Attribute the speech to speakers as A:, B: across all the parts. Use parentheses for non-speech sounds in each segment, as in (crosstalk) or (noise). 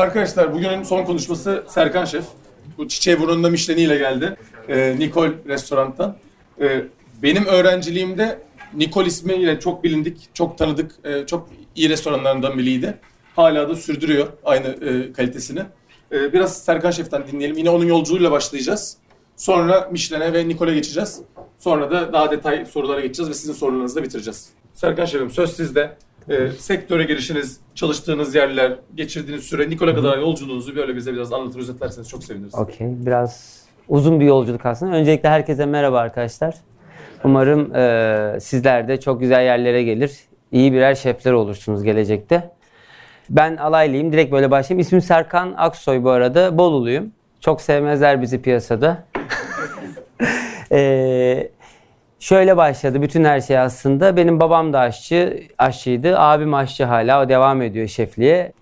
A: Arkadaşlar bugünün son konuşması Serkan Şef. Bu çiçeği burnunda Michelin ile geldi. Ee, Nikol restorantan. Ee, benim öğrenciliğimde Nikol ismiyle çok bilindik, çok tanıdık, e, çok iyi restoranlarından biriydi. Hala da sürdürüyor aynı e, kalitesini. Ee, biraz Serkan Şef'ten dinleyelim. Yine onun yolculuğuyla başlayacağız. Sonra Michelin'e ve Nikol'e geçeceğiz. Sonra da daha detay sorulara geçeceğiz ve sizin sorularınızı da bitireceğiz. Serkan Şef'im söz sizde. Ee, sektöre girişiniz, çalıştığınız yerler, geçirdiğiniz süre, Nikol'a kadar yolculuğunuzu böyle bize biraz anlatır, özetlerseniz çok seviniriz.
B: Okey. Biraz uzun bir yolculuk aslında. Öncelikle herkese merhaba arkadaşlar. Umarım e, sizler de çok güzel yerlere gelir. iyi birer şefler olursunuz gelecekte. Ben alaylıyım. Direkt böyle başlayayım. İsmim Serkan Aksoy bu arada. Boluluyum. Çok sevmezler bizi piyasada. Eee (laughs) Şöyle başladı bütün her şey aslında. Benim babam da aşçı, aşçıydı. Abim aşçı hala. O devam ediyor şefliğe.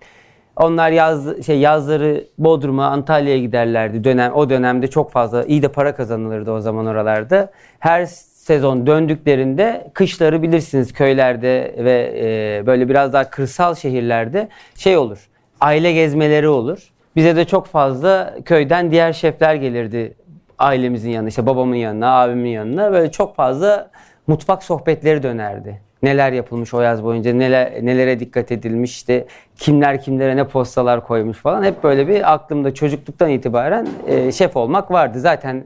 B: Onlar yaz şey yazları Bodrum'a, Antalya'ya giderlerdi. Dönem o dönemde çok fazla iyi de para kazanılırdı o zaman oralarda. Her sezon döndüklerinde kışları bilirsiniz köylerde ve e, böyle biraz daha kırsal şehirlerde şey olur. Aile gezmeleri olur. Bize de çok fazla köyden diğer şefler gelirdi ailemizin yanına, işte babamın yanına, abimin yanına böyle çok fazla mutfak sohbetleri dönerdi. Neler yapılmış o yaz boyunca, neler, nelere dikkat edilmiş, işte kimler kimlere ne postalar koymuş falan. Hep böyle bir aklımda çocukluktan itibaren e, şef olmak vardı. Zaten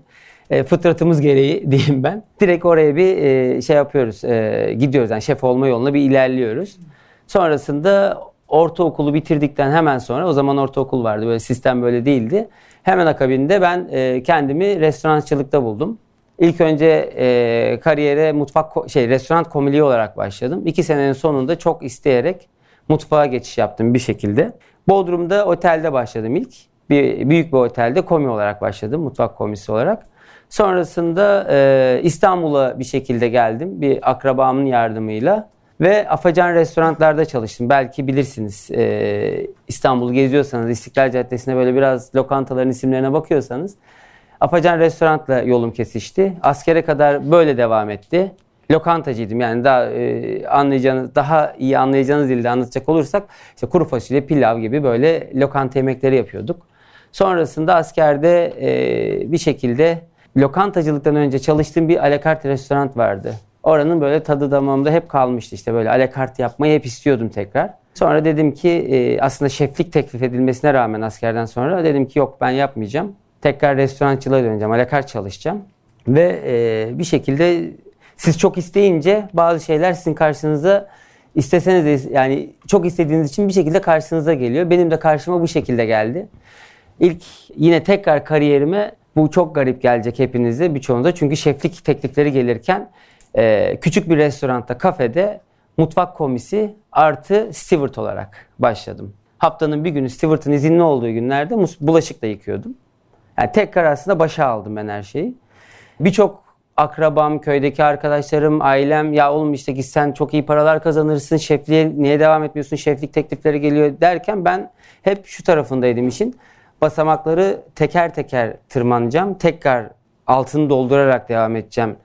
B: e, fıtratımız gereği (laughs) diyeyim ben. Direkt oraya bir e, şey yapıyoruz, e, gidiyoruz yani şef olma yoluna bir ilerliyoruz. Sonrasında ortaokulu bitirdikten hemen sonra, o zaman ortaokul vardı böyle sistem böyle değildi. Hemen akabinde ben e, kendimi restorançılıkta buldum. İlk önce e, kariyere mutfak şey restoran komili olarak başladım. İki senenin sonunda çok isteyerek mutfağa geçiş yaptım bir şekilde. Bodrum'da otelde başladım ilk. Bir büyük bir otelde komi olarak başladım, mutfak komisi olarak. Sonrasında e, İstanbul'a bir şekilde geldim bir akrabamın yardımıyla. Ve Afacan restoranlarda çalıştım. Belki bilirsiniz e, İstanbul'u geziyorsanız İstiklal Caddesi'ne böyle biraz lokantaların isimlerine bakıyorsanız Afacan restorantla yolum kesişti. Askere kadar böyle devam etti. Lokantacıydım yani daha e, anlayacağınız daha iyi anlayacağınız dilde anlatacak olursak işte kuru fasulye, pilav gibi böyle lokanta yemekleri yapıyorduk. Sonrasında askerde e, bir şekilde lokantacılıktan önce çalıştığım bir alakart restoran vardı. Oranın böyle tadı damağımda hep kalmıştı. İşte böyle alakart yapmayı hep istiyordum tekrar. Sonra dedim ki e, aslında şeflik teklif edilmesine rağmen askerden sonra dedim ki yok ben yapmayacağım. Tekrar restorançılığa döneceğim. Alakart çalışacağım. Ve e, bir şekilde siz çok isteyince bazı şeyler sizin karşınıza isteseniz de yani çok istediğiniz için bir şekilde karşınıza geliyor. Benim de karşıma bu şekilde geldi. İlk yine tekrar kariyerime bu çok garip gelecek hepinize birçoğunuza. Çünkü şeflik teklifleri gelirken e, küçük bir restoranda, kafede mutfak komisi artı steward olarak başladım. Haftanın bir günü steward'ın izinli olduğu günlerde bulaşık da yıkıyordum. Yani tekrar aslında başa aldım ben her şeyi. Birçok akrabam, köydeki arkadaşlarım, ailem ya oğlum işte ki sen çok iyi paralar kazanırsın, şefliğe niye devam etmiyorsun, şeflik teklifleri geliyor derken ben hep şu tarafındaydım işin. Basamakları teker teker tırmanacağım, tekrar altını doldurarak devam edeceğim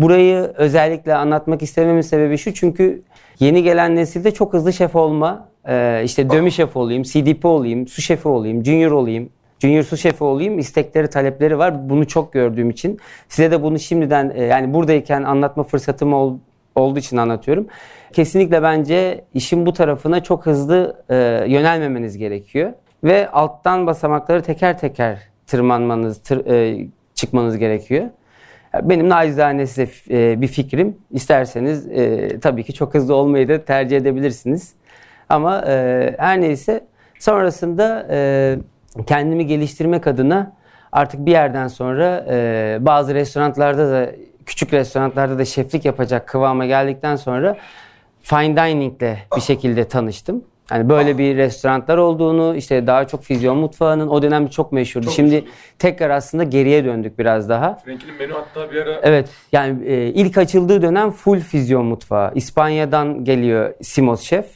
B: Burayı özellikle anlatmak istememin sebebi şu çünkü yeni gelen nesilde çok hızlı şef olma, e, işte dömü şef olayım, CDP olayım, su şefi olayım, junior olayım, junior su şefi olayım istekleri, talepleri var. Bunu çok gördüğüm için size de bunu şimdiden e, yani buradayken anlatma fırsatım ol, olduğu için anlatıyorum. Kesinlikle bence işin bu tarafına çok hızlı e, yönelmemeniz gerekiyor ve alttan basamakları teker teker tırmanmanız, tır, e, çıkmanız gerekiyor. Benim nacizane size e, bir fikrim. İsterseniz e, tabii ki çok hızlı olmayı da tercih edebilirsiniz. Ama e, her neyse sonrasında kendimi geliştirmek adına artık bir yerden sonra bazı restoranlarda da küçük restoranlarda da şeflik yapacak kıvama geldikten sonra fine dining ile bir şekilde tanıştım. Yani böyle bir restoranlar olduğunu, işte daha çok füzyon mutfağının o dönem çok meşhurdu. Çok Şimdi meşhur. tekrar aslında geriye döndük biraz daha.
A: Franklin'in menü hatta bir ara...
B: Evet, yani e, ilk açıldığı dönem full füzyon mutfağı. İspanya'dan geliyor Simos Şef.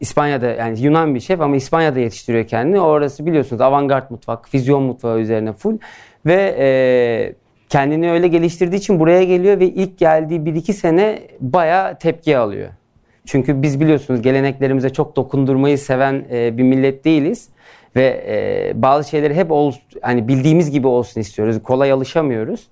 B: İspanya'da yani Yunan bir şef ama İspanya'da yetiştiriyor kendini. Orası biliyorsunuz avantgard mutfak, füzyon mutfağı üzerine full. Ve e, kendini öyle geliştirdiği için buraya geliyor ve ilk geldiği 1-2 sene bayağı tepki alıyor. Çünkü biz biliyorsunuz geleneklerimize çok dokundurmayı seven e, bir millet değiliz. ve e, bazı şeyleri hep ol, hani bildiğimiz gibi olsun istiyoruz. Kolay alışamıyoruz.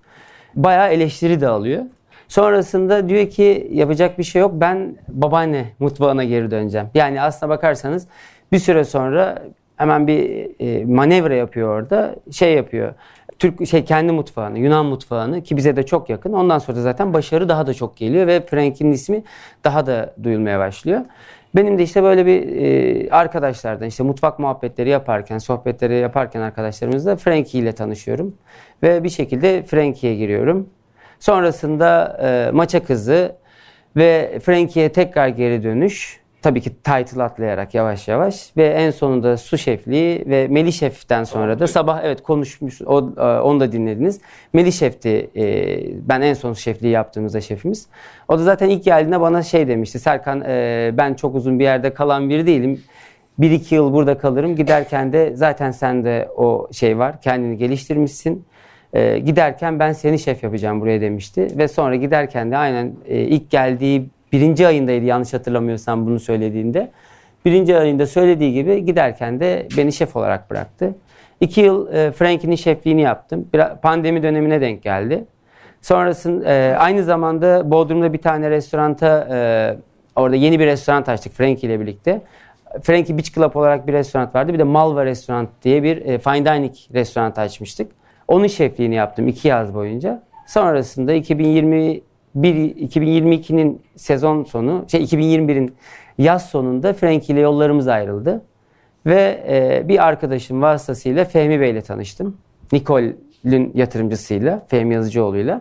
B: Bayağı eleştiri de alıyor. Sonrasında diyor ki yapacak bir şey yok. Ben babaanne mutfağına geri döneceğim. Yani aslına bakarsanız bir süre sonra hemen bir e, manevra yapıyor orada. Şey yapıyor. Türk şey kendi mutfağını, Yunan mutfağını ki bize de çok yakın. Ondan sonra da zaten başarı daha da çok geliyor ve Frank'in ismi daha da duyulmaya başlıyor. Benim de işte böyle bir e, arkadaşlardan işte mutfak muhabbetleri yaparken, sohbetleri yaparken arkadaşlarımızla Frankie ile tanışıyorum. Ve bir şekilde Frankie'ye giriyorum. Sonrasında e, maça kızı ve Frankie'ye tekrar geri dönüş. Tabii ki title atlayarak yavaş yavaş ve en sonunda su şefliği ve Melih Şef'ten sonra da sabah evet konuşmuş o, e, onu da dinlediniz. Melih Şef'ti e, ben en son şefliği yaptığımızda şefimiz. O da zaten ilk geldiğinde bana şey demişti Serkan e, ben çok uzun bir yerde kalan biri değilim. Bir iki yıl burada kalırım giderken de zaten sende o şey var kendini geliştirmişsin. E, giderken ben seni şef yapacağım buraya demişti. Ve sonra giderken de aynen e, ilk geldiği birinci ayındaydı yanlış hatırlamıyorsam bunu söylediğinde. Birinci ayında söylediği gibi giderken de beni şef olarak bıraktı. İki yıl e, Frankie'nin şefliğini yaptım. Biraz pandemi dönemine denk geldi. Sonrasında e, aynı zamanda Bodrum'da bir tane restoranta e, orada yeni bir restoran açtık Frankie ile birlikte. Frankie Beach Club olarak bir restoran vardı. Bir de Malva Restoran diye bir e, fine dining restoran açmıştık. Onun şefliğini yaptım iki yaz boyunca. Sonrasında 2021 2022'nin sezon sonu, şey 2021'in yaz sonunda Frankie ile yollarımız ayrıldı. Ve e, bir arkadaşım vasıtasıyla Fehmi Bey ile tanıştım. Nikol'ün yatırımcısıyla, Fehmi Yazıcıoğlu'yla.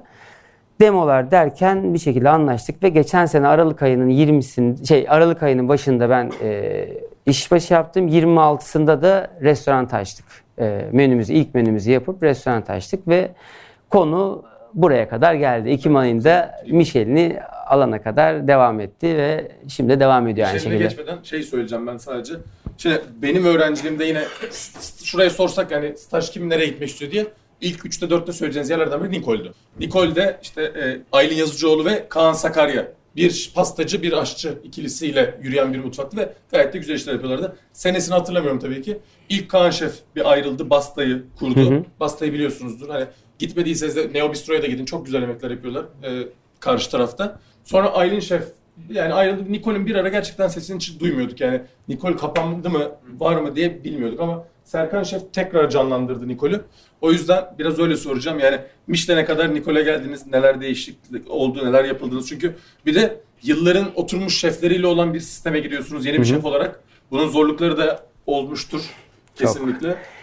B: Demolar derken bir şekilde anlaştık ve geçen sene Aralık ayının 20'sinde şey Aralık ayının başında ben e, işbaşı yaptım. 26'sında da restoran açtık e, menümüzü, ilk menümüzü yapıp restoran açtık ve konu buraya kadar geldi. Ekim ayında Michel'ini alana kadar devam etti ve şimdi devam ediyor aynı şekilde.
A: geçmeden şey söyleyeceğim ben sadece. Şimdi benim öğrenciliğimde yine şuraya sorsak yani staj kim nereye gitmek istiyor diye ilk 3'te 4'te söyleyeceğiniz yerlerden biri Nikol'du. Nikol de işte e, Aylin Yazıcıoğlu ve Kaan Sakarya bir pastacı bir aşçı ikilisiyle yürüyen bir mutfaktı ve gayet de güzel işler yapıyorlardı. Senesini hatırlamıyorum tabii ki. İlk Kaan Şef bir ayrıldı. Basta'yı kurdu. Hı hı. Basta'yı biliyorsunuzdur. Hani gitmediyseniz de Neo Bistro'ya da gidin. Çok güzel yemekler yapıyorlar e, karşı tarafta. Sonra Aylin Şef yani ayrıldı. Nicole'ün bir ara gerçekten sesini hiç duymuyorduk. Yani Nicole kapandı mı var mı diye bilmiyorduk ama Serkan Şef tekrar canlandırdı Nicole'ü. O yüzden biraz öyle soracağım. Yani Michelin'e kadar Nicole'e geldiniz. Neler değişiklik oldu, neler yapıldınız. Çünkü bir de yılların oturmuş şefleriyle olan bir sisteme gidiyorsunuz yeni bir Hı-hı. şef olarak. Bunun zorlukları da olmuştur kesinlikle. Çok.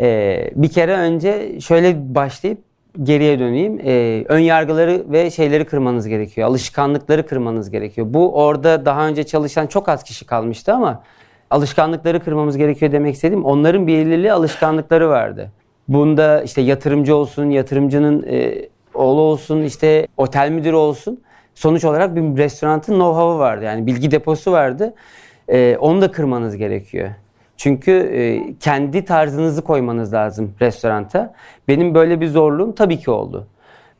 B: Ee, bir kere önce şöyle başlayıp geriye döneyim. Ee, ön yargıları ve şeyleri kırmanız gerekiyor. Alışkanlıkları kırmanız gerekiyor. Bu orada daha önce çalışan çok az kişi kalmıştı ama alışkanlıkları kırmamız gerekiyor demek istedim. Onların belirli alışkanlıkları vardı. Bunda işte yatırımcı olsun, yatırımcının e, oğlu olsun, işte otel müdürü olsun. Sonuç olarak bir restoranın know-how'ı vardı. Yani bilgi deposu vardı. E, onu da kırmanız gerekiyor. Çünkü e, kendi tarzınızı koymanız lazım restoranta. Benim böyle bir zorluğum tabii ki oldu.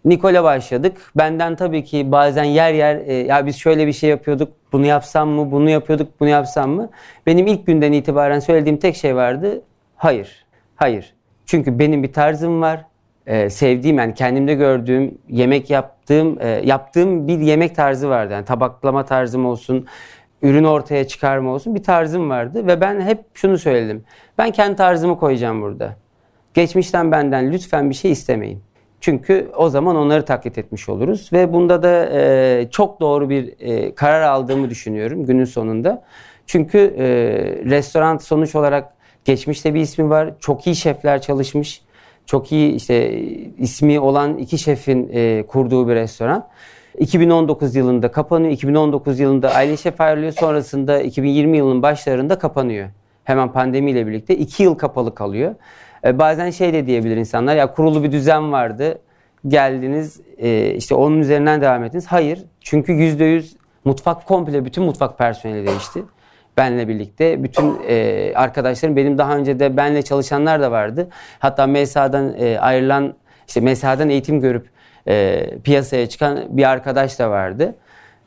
B: Nikol'a başladık. Benden tabii ki bazen yer yer e, ya biz şöyle bir şey yapıyorduk. Bunu yapsam mı? Bunu yapıyorduk. Bunu yapsam mı? Benim ilk günden itibaren söylediğim tek şey vardı. Hayır. Hayır. Çünkü benim bir tarzım var. Ee, sevdiğim yani kendimde gördüğüm yemek yaptığım e, yaptığım bir yemek tarzı vardı. Yani tabaklama tarzım olsun, ürün ortaya çıkarma olsun bir tarzım vardı ve ben hep şunu söyledim. Ben kendi tarzımı koyacağım burada. Geçmişten benden lütfen bir şey istemeyin. Çünkü o zaman onları taklit etmiş oluruz ve bunda da e, çok doğru bir e, karar aldığımı düşünüyorum günün sonunda. Çünkü e, restoran sonuç olarak geçmişte bir ismi var. Çok iyi şefler çalışmış. Çok iyi işte ismi olan iki şefin e, kurduğu bir restoran. 2019 yılında kapanıyor. 2019 yılında Şef ayrılıyor. Sonrasında 2020 yılının başlarında kapanıyor. Hemen pandemiyle birlikte. 2 yıl kapalı kalıyor. E, bazen şey de diyebilir insanlar ya kurulu bir düzen vardı. Geldiniz e, işte onun üzerinden devam ettiniz. Hayır. Çünkü %100 mutfak komple bütün mutfak personeli değişti. Benle birlikte bütün e, arkadaşlarım benim daha önce de benle çalışanlar da vardı. Hatta MESA'dan e, ayrılan işte MESA'dan eğitim görüp e, piyasaya çıkan bir arkadaş da vardı.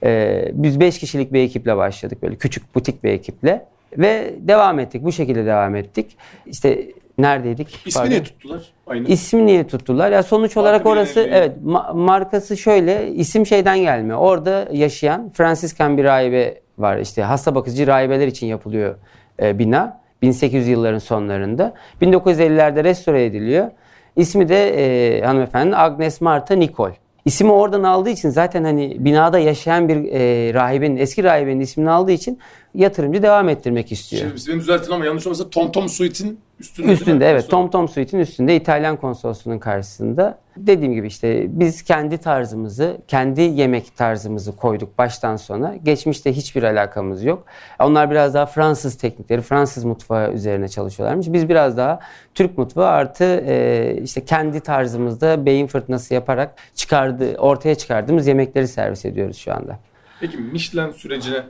B: E, biz beş kişilik bir ekiple başladık böyle küçük butik bir ekiple. Ve devam ettik. Bu şekilde devam ettik. İşte neredeydik?
A: İsmi
B: Pardon.
A: niye tuttular? Aynı.
B: İsmi niye tuttular? Ya sonuç olarak
A: bir
B: orası
A: yeri-
B: evet ma- markası şöyle isim şeyden gelmiyor. Orada yaşayan Fransiskan bir rahibe var. İşte hasta bakıcı rahibeler için yapılıyor e, bina. 1800 yılların sonlarında. 1950'lerde restore ediliyor. İsmi de e, hanımefendi Agnes Marta Nicole. İsmi oradan aldığı için zaten hani binada yaşayan bir e, rahibenin, eski rahibenin ismini aldığı için yatırımcı devam ettirmek istiyor.
A: Şimdi beni düzeltin ama yanlış olmasa Tom Tom Suite'in üstünde.
B: Üstünde evet Tom Tom Suite'in üstünde İtalyan konsolosluğunun karşısında. Dediğim gibi işte biz kendi tarzımızı, kendi yemek tarzımızı koyduk baştan sona. Geçmişte hiçbir alakamız yok. Onlar biraz daha Fransız teknikleri, Fransız mutfağı üzerine çalışıyorlarmış. Biz biraz daha Türk mutfağı artı e, işte kendi tarzımızda beyin fırtınası yaparak çıkardı, ortaya çıkardığımız yemekleri servis ediyoruz şu anda.
A: Peki Michelin sürecine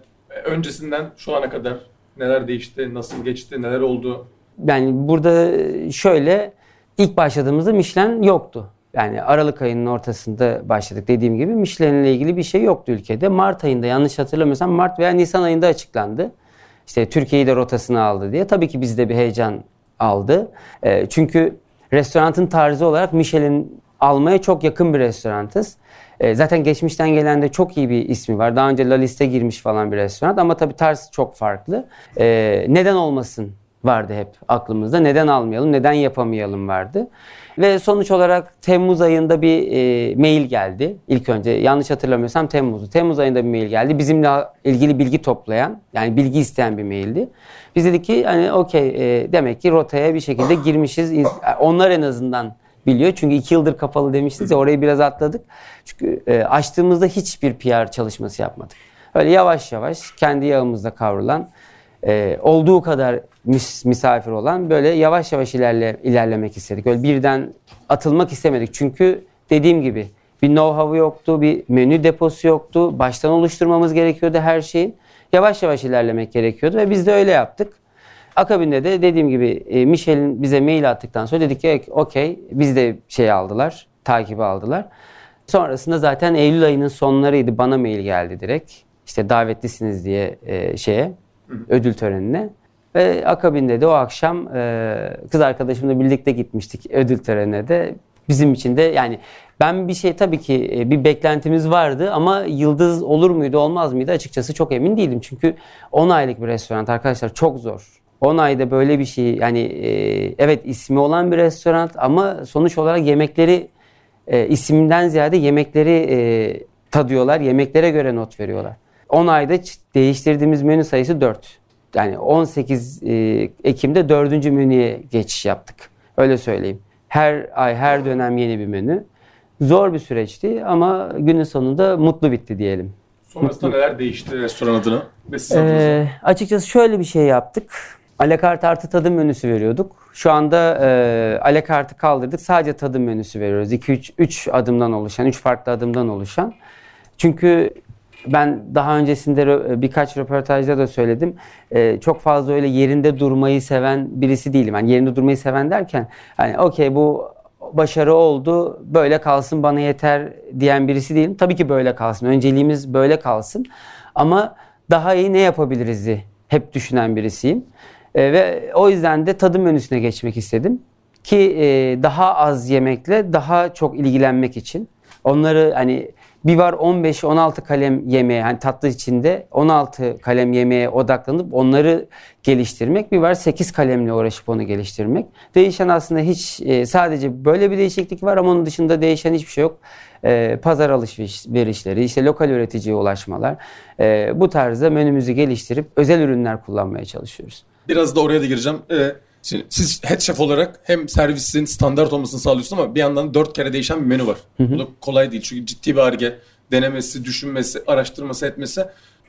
A: öncesinden şu ana kadar neler değişti, nasıl geçti, neler oldu?
B: Yani burada şöyle ilk başladığımızda Michelin yoktu. Yani Aralık ayının ortasında başladık dediğim gibi Michelin ile ilgili bir şey yoktu ülkede. Mart ayında yanlış hatırlamıyorsam Mart veya Nisan ayında açıklandı. İşte Türkiye'yi de rotasına aldı diye. Tabii ki bizde bir heyecan aldı. Ee, çünkü restoranın tarzı olarak Michelin almaya çok yakın bir restorantız. Ee, zaten geçmişten gelen de çok iyi bir ismi var. Daha önce La Liste girmiş falan bir restoran ama tabii tarz çok farklı. Ee, neden olmasın vardı hep aklımızda. Neden almayalım, neden yapamayalım vardı. Ve sonuç olarak Temmuz ayında bir e, mail geldi. İlk önce yanlış hatırlamıyorsam Temmuz'du. Temmuz ayında bir mail geldi. Bizimle ilgili bilgi toplayan, yani bilgi isteyen bir maildi. Biz dedik ki hani okey e, demek ki rotaya bir şekilde girmişiz. Onlar en azından biliyor. Çünkü iki yıldır kapalı demiştiniz ya orayı biraz atladık. Çünkü e, açtığımızda hiçbir PR çalışması yapmadık. Öyle yavaş yavaş kendi yağımızda kavrulan e, olduğu kadar mis- misafir olan böyle yavaş yavaş ilerle, ilerlemek istedik. Öyle birden atılmak istemedik. Çünkü dediğim gibi bir know-how'u yoktu, bir menü deposu yoktu. Baştan oluşturmamız gerekiyordu her şeyi. Yavaş yavaş ilerlemek gerekiyordu ve biz de öyle yaptık. Akabinde de dediğim gibi e, Michel'in bize mail attıktan sonra dedik ki okey biz de şey aldılar, takibi aldılar. Sonrasında zaten Eylül ayının sonlarıydı bana mail geldi direkt. İşte davetlisiniz diye e, şeye ödül törenine. Ve akabinde de o akşam e, kız arkadaşımla birlikte gitmiştik ödül törenine de. Bizim için de yani ben bir şey tabii ki e, bir beklentimiz vardı ama yıldız olur muydu olmaz mıydı açıkçası çok emin değilim. Çünkü 10 aylık bir restoran arkadaşlar çok zor. 10 ayda böyle bir şey yani e, evet ismi olan bir restoran ama sonuç olarak yemekleri e, isimden ziyade yemekleri e, tadıyorlar. Yemeklere göre not veriyorlar. 10 ayda değiştirdiğimiz menü sayısı 4. Yani 18 e, Ekim'de 4. menüye geçiş yaptık. Öyle söyleyeyim. Her ay her dönem yeni bir menü. Zor bir süreçti ama günün sonunda mutlu bitti diyelim.
A: Sonrasında neler değişti restoran adına ve siz adınıza?
B: Ee, açıkçası şöyle bir şey yaptık. Alakart artı tadım menüsü veriyorduk. Şu anda e, alakartı kaldırdık. Sadece tadım menüsü veriyoruz. 2-3 3 adımdan oluşan, 3 farklı adımdan oluşan. Çünkü ben daha öncesinde rö- birkaç röportajda da söyledim. Ee, çok fazla öyle yerinde durmayı seven birisi değilim. Yani yerinde durmayı seven derken hani okey bu başarı oldu böyle kalsın bana yeter diyen birisi değilim. Tabii ki böyle kalsın. Önceliğimiz böyle kalsın. Ama daha iyi ne yapabiliriz'i hep düşünen birisiyim. Ee, ve o yüzden de tadım menüsüne geçmek istedim. Ki e, daha az yemekle daha çok ilgilenmek için. Onları hani bir var 15-16 kalem yemeğe hani tatlı içinde 16 kalem yemeğe odaklanıp onları geliştirmek. Bir var 8 kalemle uğraşıp onu geliştirmek. Değişen aslında hiç e, sadece böyle bir değişiklik var ama onun dışında değişen hiçbir şey yok. E, pazar alışverişleri, işte lokal üreticiye ulaşmalar. E, bu tarzda menümüzü geliştirip özel ürünler kullanmaya çalışıyoruz.
A: Biraz da oraya da gireceğim. Ee, şimdi siz head chef olarak hem servisin standart olmasını sağlıyorsunuz ama bir yandan dört kere değişen bir menü var. Bu da kolay değil çünkü ciddi bir arge denemesi, düşünmesi, araştırması etmesi.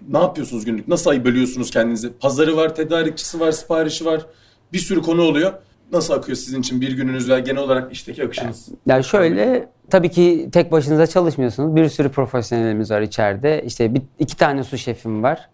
A: Ne yapıyorsunuz günlük? Nasıl ayı bölüyorsunuz kendinizi? Pazarı var, tedarikçisi var, siparişi var. Bir sürü konu oluyor. Nasıl akıyor sizin için bir gününüz veya genel olarak işteki akışınız?
B: Yani şöyle tabii ki tek başınıza çalışmıyorsunuz. Bir sürü profesyonelimiz var içeride. İşte bir, iki tane su şefim var.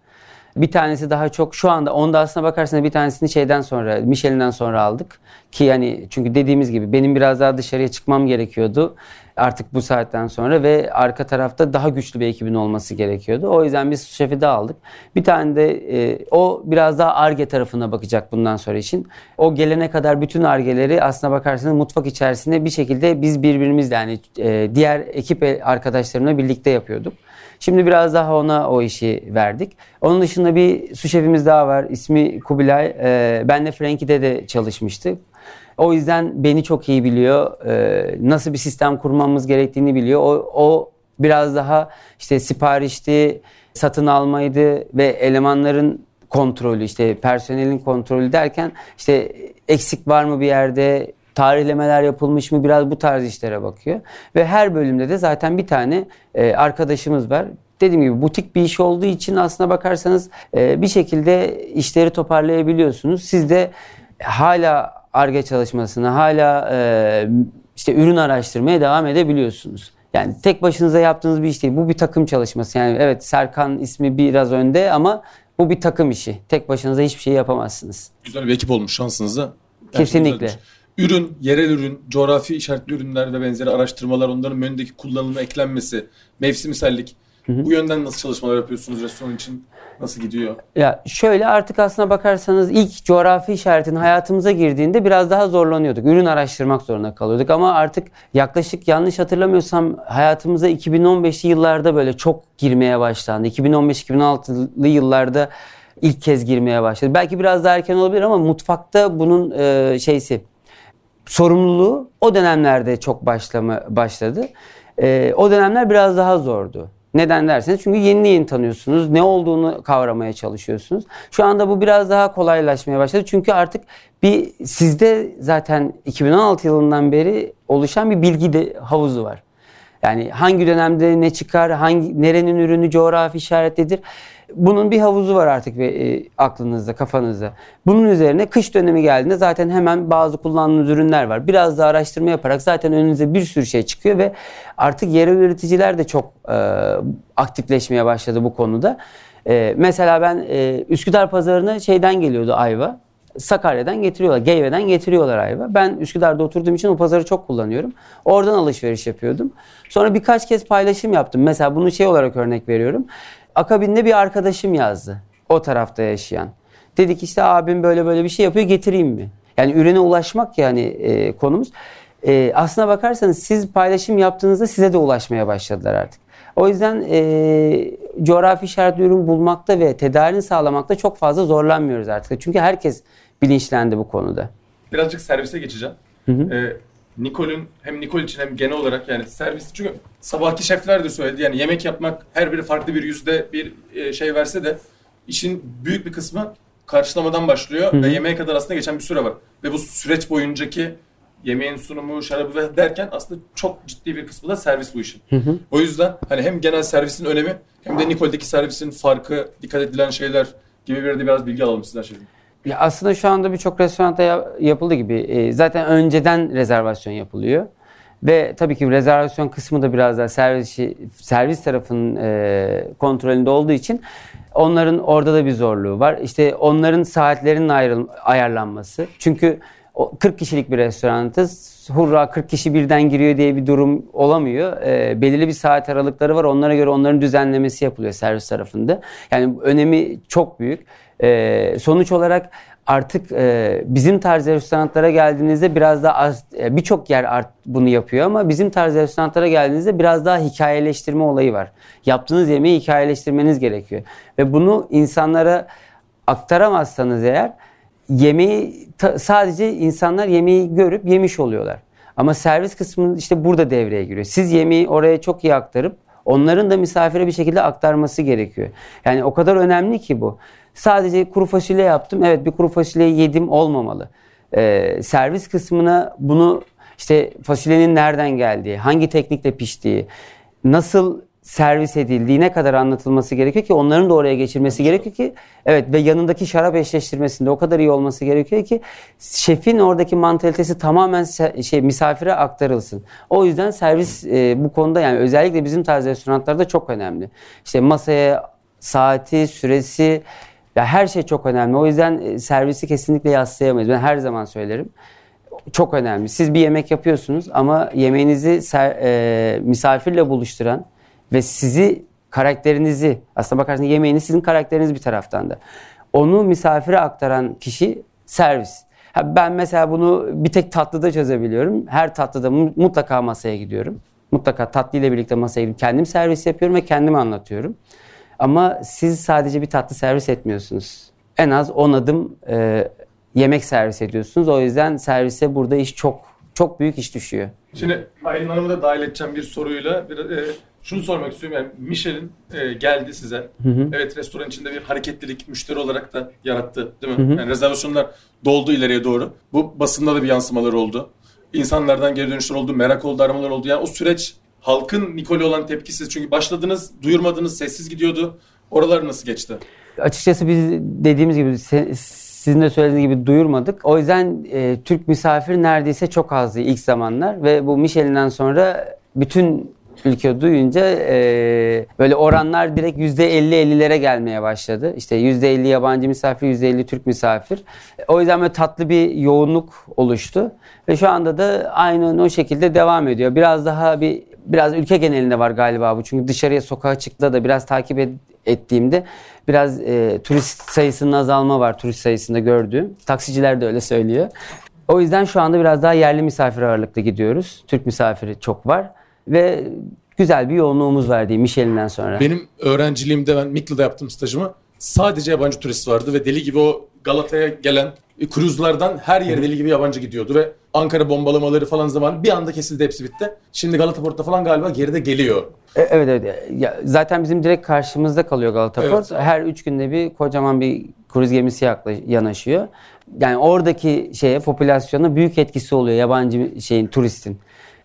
B: Bir tanesi daha çok şu anda onda aslına bakarsanız bir tanesini şeyden sonra Michelin'den sonra aldık. Ki yani çünkü dediğimiz gibi benim biraz daha dışarıya çıkmam gerekiyordu. artık bu saatten sonra ve arka tarafta daha güçlü bir ekibin olması gerekiyordu. O yüzden biz şefi de aldık. Bir tane de e, o biraz daha arge tarafına bakacak bundan sonra için. O gelene kadar bütün argeleri aslına bakarsanız mutfak içerisinde bir şekilde biz birbirimizle yani e, diğer ekip arkadaşlarımla birlikte yapıyorduk. Şimdi biraz daha ona o işi verdik. Onun dışında bir su şefimiz daha var. İsmi Kubilay. Ee, benle Frankie'de de çalışmıştı. O yüzden beni çok iyi biliyor. Ee, nasıl bir sistem kurmamız gerektiğini biliyor. O, o biraz daha işte siparişti, satın almaydı ve elemanların kontrolü işte personelin kontrolü derken işte eksik var mı bir yerde tarihlemeler yapılmış mı biraz bu tarz işlere bakıyor. Ve her bölümde de zaten bir tane e, arkadaşımız var. Dediğim gibi butik bir iş olduğu için aslına bakarsanız e, bir şekilde işleri toparlayabiliyorsunuz. Siz de hala ARGE çalışmasına, hala e, işte ürün araştırmaya devam edebiliyorsunuz. Yani tek başınıza yaptığınız bir iş değil. Bu bir takım çalışması. Yani evet Serkan ismi biraz önde ama bu bir takım işi. Tek başınıza hiçbir şey yapamazsınız.
A: Güzel bir ekip olmuş şansınızda.
B: Kesinlikle
A: ürün, yerel ürün, coğrafi işaretli ürünler ve benzeri araştırmalar, onların menüdeki kullanımı, eklenmesi, mevsimsellik. Hı hı. Bu yönden nasıl çalışmalar yapıyorsunuz restoran için? Nasıl gidiyor?
B: Ya şöyle artık aslına bakarsanız ilk coğrafi işaretin hayatımıza girdiğinde biraz daha zorlanıyorduk. Ürün araştırmak zorunda kalıyorduk ama artık yaklaşık yanlış hatırlamıyorsam hayatımıza 2015'li yıllarda böyle çok girmeye başlandı. 2015-2016'lı yıllarda ilk kez girmeye başladı. Belki biraz daha erken olabilir ama mutfakta bunun e, şeysi sorumluluğu o dönemlerde çok başlama başladı. E, o dönemler biraz daha zordu. Neden derseniz çünkü yeni yeni tanıyorsunuz. Ne olduğunu kavramaya çalışıyorsunuz. Şu anda bu biraz daha kolaylaşmaya başladı. Çünkü artık bir sizde zaten 2016 yılından beri oluşan bir bilgi de havuzu var. Yani hangi dönemde ne çıkar, hangi nerenin ürünü coğrafi işaretlidir. Bunun bir havuzu var artık bir, e, aklınızda, kafanızda. Bunun üzerine kış dönemi geldiğinde zaten hemen bazı kullandığınız ürünler var. Biraz da araştırma yaparak zaten önünüze bir sürü şey çıkıyor ve artık yerel üreticiler de çok e, aktifleşmeye başladı bu konuda. E, mesela ben e, Üsküdar pazarına şeyden geliyordu ayva. Sakarya'dan getiriyorlar, Geyve'den getiriyorlar ayva. Ben Üsküdar'da oturduğum için o pazarı çok kullanıyorum. Oradan alışveriş yapıyordum. Sonra birkaç kez paylaşım yaptım. Mesela bunu şey olarak örnek veriyorum. Akabinde bir arkadaşım yazdı. O tarafta yaşayan. Dedik işte abim böyle böyle bir şey yapıyor getireyim mi? Yani ürüne ulaşmak yani e, konumuz. E, aslına bakarsanız siz paylaşım yaptığınızda size de ulaşmaya başladılar artık. O yüzden e, coğrafi işaretli ürün bulmakta ve tedarini sağlamakta çok fazla zorlanmıyoruz artık. Çünkü herkes bilinçlendi bu konuda.
A: Birazcık servise geçeceğim. Hı hı. Ee, Nicole'ün hem Nicole için hem genel olarak yani servis çünkü sabahki şefler de söyledi yani yemek yapmak her biri farklı bir yüzde bir e, şey verse de işin büyük bir kısmı karşılamadan başlıyor Hı-hı. ve yemeğe kadar aslında geçen bir süre var. Ve bu süreç boyuncaki yemeğin sunumu, şarabı derken aslında çok ciddi bir kısmı da servis bu işin. Hı hı. O yüzden hani hem genel servisin önemi hem de Nicole'deki servisin farkı, dikkat edilen şeyler gibi bir de biraz bilgi alalım sizden şimdi.
B: Ya aslında şu anda birçok restoranda yapıldı gibi. E, zaten önceden rezervasyon yapılıyor. Ve tabii ki rezervasyon kısmı da biraz daha servis servis tarafının e, kontrolünde olduğu için onların orada da bir zorluğu var. İşte onların saatlerinin ayrıl, ayarlanması. Çünkü 40 kişilik bir restoranız. Hurra 40 kişi birden giriyor diye bir durum olamıyor. E, belirli bir saat aralıkları var. Onlara göre onların düzenlemesi yapılıyor servis tarafında. Yani önemi çok büyük. E, sonuç olarak artık e, bizim tarz restoranlara geldiğinizde biraz daha az e, birçok yer art, bunu yapıyor ama bizim tarz restoranlara geldiğinizde biraz daha hikayeleştirme olayı var. Yaptığınız yemeği hikayeleştirmeniz gerekiyor ve bunu insanlara aktaramazsanız eğer yemeği sadece insanlar yemeği görüp yemiş oluyorlar. Ama servis kısmı işte burada devreye giriyor. Siz yemeği oraya çok iyi aktarıp onların da misafire bir şekilde aktarması gerekiyor. Yani o kadar önemli ki bu. Sadece kuru fasulye yaptım. Evet bir kuru fasulye yedim olmamalı. Ee, servis kısmına bunu işte fasulyenin nereden geldiği, hangi teknikle piştiği, nasıl servis edildiği ne kadar anlatılması gerekiyor ki onların da oraya geçirmesi gerekiyor ki evet ve yanındaki şarap eşleştirmesinde o kadar iyi olması gerekiyor ki şefin oradaki mantalitesi tamamen şey misafire aktarılsın. O yüzden servis e, bu konuda yani özellikle bizim tarz restoranlarda çok önemli. İşte masaya saati, süresi ya her şey çok önemli. O yüzden e, servisi kesinlikle yaslayamayız. Ben her zaman söylerim. çok önemli. Siz bir yemek yapıyorsunuz ama yemeğinizi ser, e, misafirle buluşturan ve sizi karakterinizi aslında bakarsanız yemeğiniz sizin karakteriniz bir taraftan da. Onu misafire aktaran kişi servis. Ha, ben mesela bunu bir tek tatlıda çözebiliyorum. Her tatlıda mutlaka masaya gidiyorum. Mutlaka tatlı ile birlikte masaya gidip kendim servis yapıyorum ve kendim anlatıyorum. Ama siz sadece bir tatlı servis etmiyorsunuz. En az 10 adım e, yemek servis ediyorsunuz. O yüzden servise burada iş çok çok büyük iş düşüyor.
A: Şimdi Aylin Hanım'ı da dahil edeceğim bir soruyla. Bir, e, şunu sormak istiyorum. Yani Michelin e, geldi size. Hı hı. Evet restoran içinde bir hareketlilik müşteri olarak da yarattı değil mi? Hı hı. Yani rezervasyonlar doldu ileriye doğru. Bu basında da bir yansımaları oldu. İnsanlardan geri dönüşler oldu, merak oldu, aramalar oldu. Yani o süreç halkın Nikol'e olan tepkisiz. Çünkü başladınız, duyurmadınız, sessiz gidiyordu. Oralar nasıl geçti?
B: Açıkçası biz dediğimiz gibi sizin de söylediğiniz gibi duyurmadık. O yüzden e, Türk misafir neredeyse çok azdı ilk zamanlar ve bu Michelin'den sonra bütün ülke duyunca e, böyle oranlar direkt %50-50'lere gelmeye başladı. İşte %50 yabancı misafir, %50 Türk misafir. O yüzden böyle tatlı bir yoğunluk oluştu. Ve şu anda da aynı o şekilde devam ediyor. Biraz daha bir biraz ülke genelinde var galiba bu. Çünkü dışarıya sokağa çıktı da biraz takip et, ettiğimde biraz e, turist sayısının azalma var turist sayısında gördüğüm. Taksiciler de öyle söylüyor. O yüzden şu anda biraz daha yerli misafir ağırlıklı gidiyoruz. Türk misafiri çok var ve güzel bir yoğunluğumuz var diyeyim Michelin'den sonra.
A: Benim öğrenciliğimde ben Mikli'de yaptım stajımı. Sadece yabancı turist vardı ve deli gibi o Galata'ya gelen kruzlardan her yere deli gibi yabancı gidiyordu ve Ankara bombalamaları falan zaman bir anda kesildi hepsi bitti. Şimdi Galata Port'ta falan galiba geride geliyor.
B: E, evet evet. Ya, zaten bizim direkt karşımızda kalıyor Galata evet. Port. Her üç günde bir kocaman bir kruz gemisi yaklaş, yanaşıyor. Yani oradaki şeye popülasyona büyük etkisi oluyor yabancı şeyin turistin.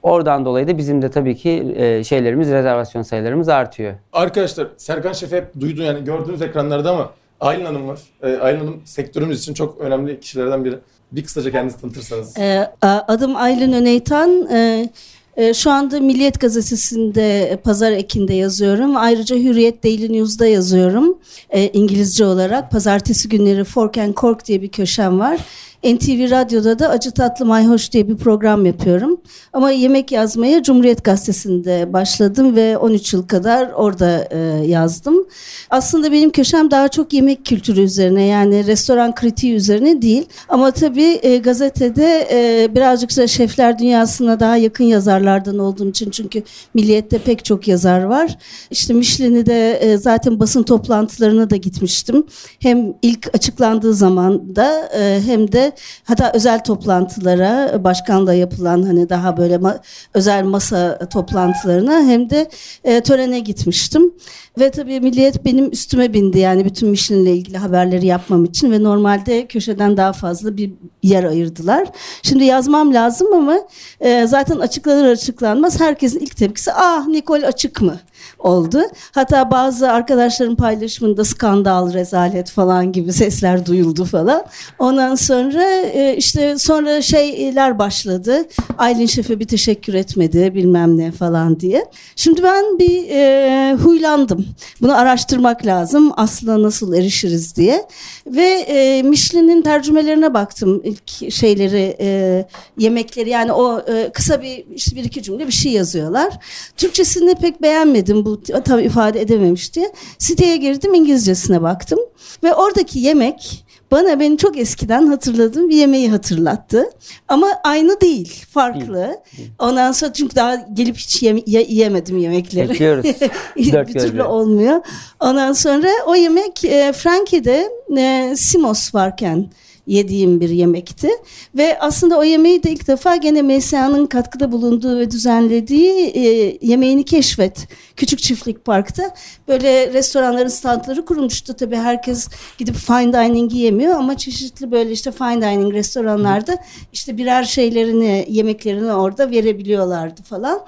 B: Oradan dolayı da bizim de tabii ki e, şeylerimiz, rezervasyon sayılarımız artıyor.
A: Arkadaşlar Serkan Şef hep duydu yani gördüğünüz ekranlarda ama Aylin Hanım var. E, Aylin Hanım sektörümüz için çok önemli kişilerden biri. Bir kısaca kendinizi tanıtırsanız.
C: E, adım Aylin Öneytan. E, e, şu anda Milliyet Gazetesi'nde Pazar Ekin'de yazıyorum. Ayrıca Hürriyet Daily News'da yazıyorum. E, İngilizce olarak. Pazartesi günleri Fork and Cork diye bir köşem var. NTV Radyo'da da Acı Tatlı Mayhoş diye bir program yapıyorum. Ama yemek yazmaya Cumhuriyet Gazetesi'nde başladım ve 13 yıl kadar orada e, yazdım. Aslında benim köşem daha çok yemek kültürü üzerine yani restoran kritiği üzerine değil. Ama tabii e, gazetede e, birazcık da şefler dünyasına daha yakın yazarlardan olduğum için çünkü Milliyet'te pek çok yazar var. İşte Michelin'i de e, zaten basın toplantılarına da gitmiştim. Hem ilk açıklandığı zaman da e, hem de hatta özel toplantılara başkanla yapılan hani daha böyle ma- özel masa toplantılarına hem de e, törene gitmiştim. Ve tabii Milliyet benim üstüme bindi yani bütün Michelin'le ilgili haberleri yapmam için ve normalde köşeden daha fazla bir yer ayırdılar. Şimdi yazmam lazım ama e, zaten açıklanır açıklanmaz herkesin ilk tepkisi ah Nikol açık mı? Oldu. Hatta bazı arkadaşların paylaşımında skandal, rezalet falan gibi sesler duyuldu falan. Ondan sonra e, işte sonra şeyler başladı. Aylin Şef'e bir teşekkür etmedi bilmem ne falan diye. Şimdi ben bir e, huylandım. Bunu araştırmak lazım. Aslında nasıl erişiriz diye. Ve e, Michelin'in tercümelerine baktım. ilk şeyleri, e, yemekleri yani o e, kısa bir işte bir iki cümle bir şey yazıyorlar. Türkçesini pek beğenmedim bu tam ifade edememişti. Siteye girdim İngilizcesine baktım ve oradaki yemek bana beni çok eskiden hatırladığım bir yemeği hatırlattı. Ama aynı değil, farklı. Ondan sonra çünkü daha gelip hiç yeme yiyemedim yemekleri.
B: Bekliyoruz. (laughs)
C: bir türlü olmuyor. Ondan sonra o yemek e, Frankie'de e, Simos varken yediğim bir yemekti. Ve aslında o yemeği de ilk defa gene MSA'nın katkıda bulunduğu ve düzenlediği e, yemeğini keşfet. Küçük Çiftlik Park'ta böyle restoranların standları kurulmuştu. Tabii herkes gidip fine dining yemiyor ama çeşitli böyle işte fine dining restoranlarda işte birer şeylerini, yemeklerini orada verebiliyorlardı falan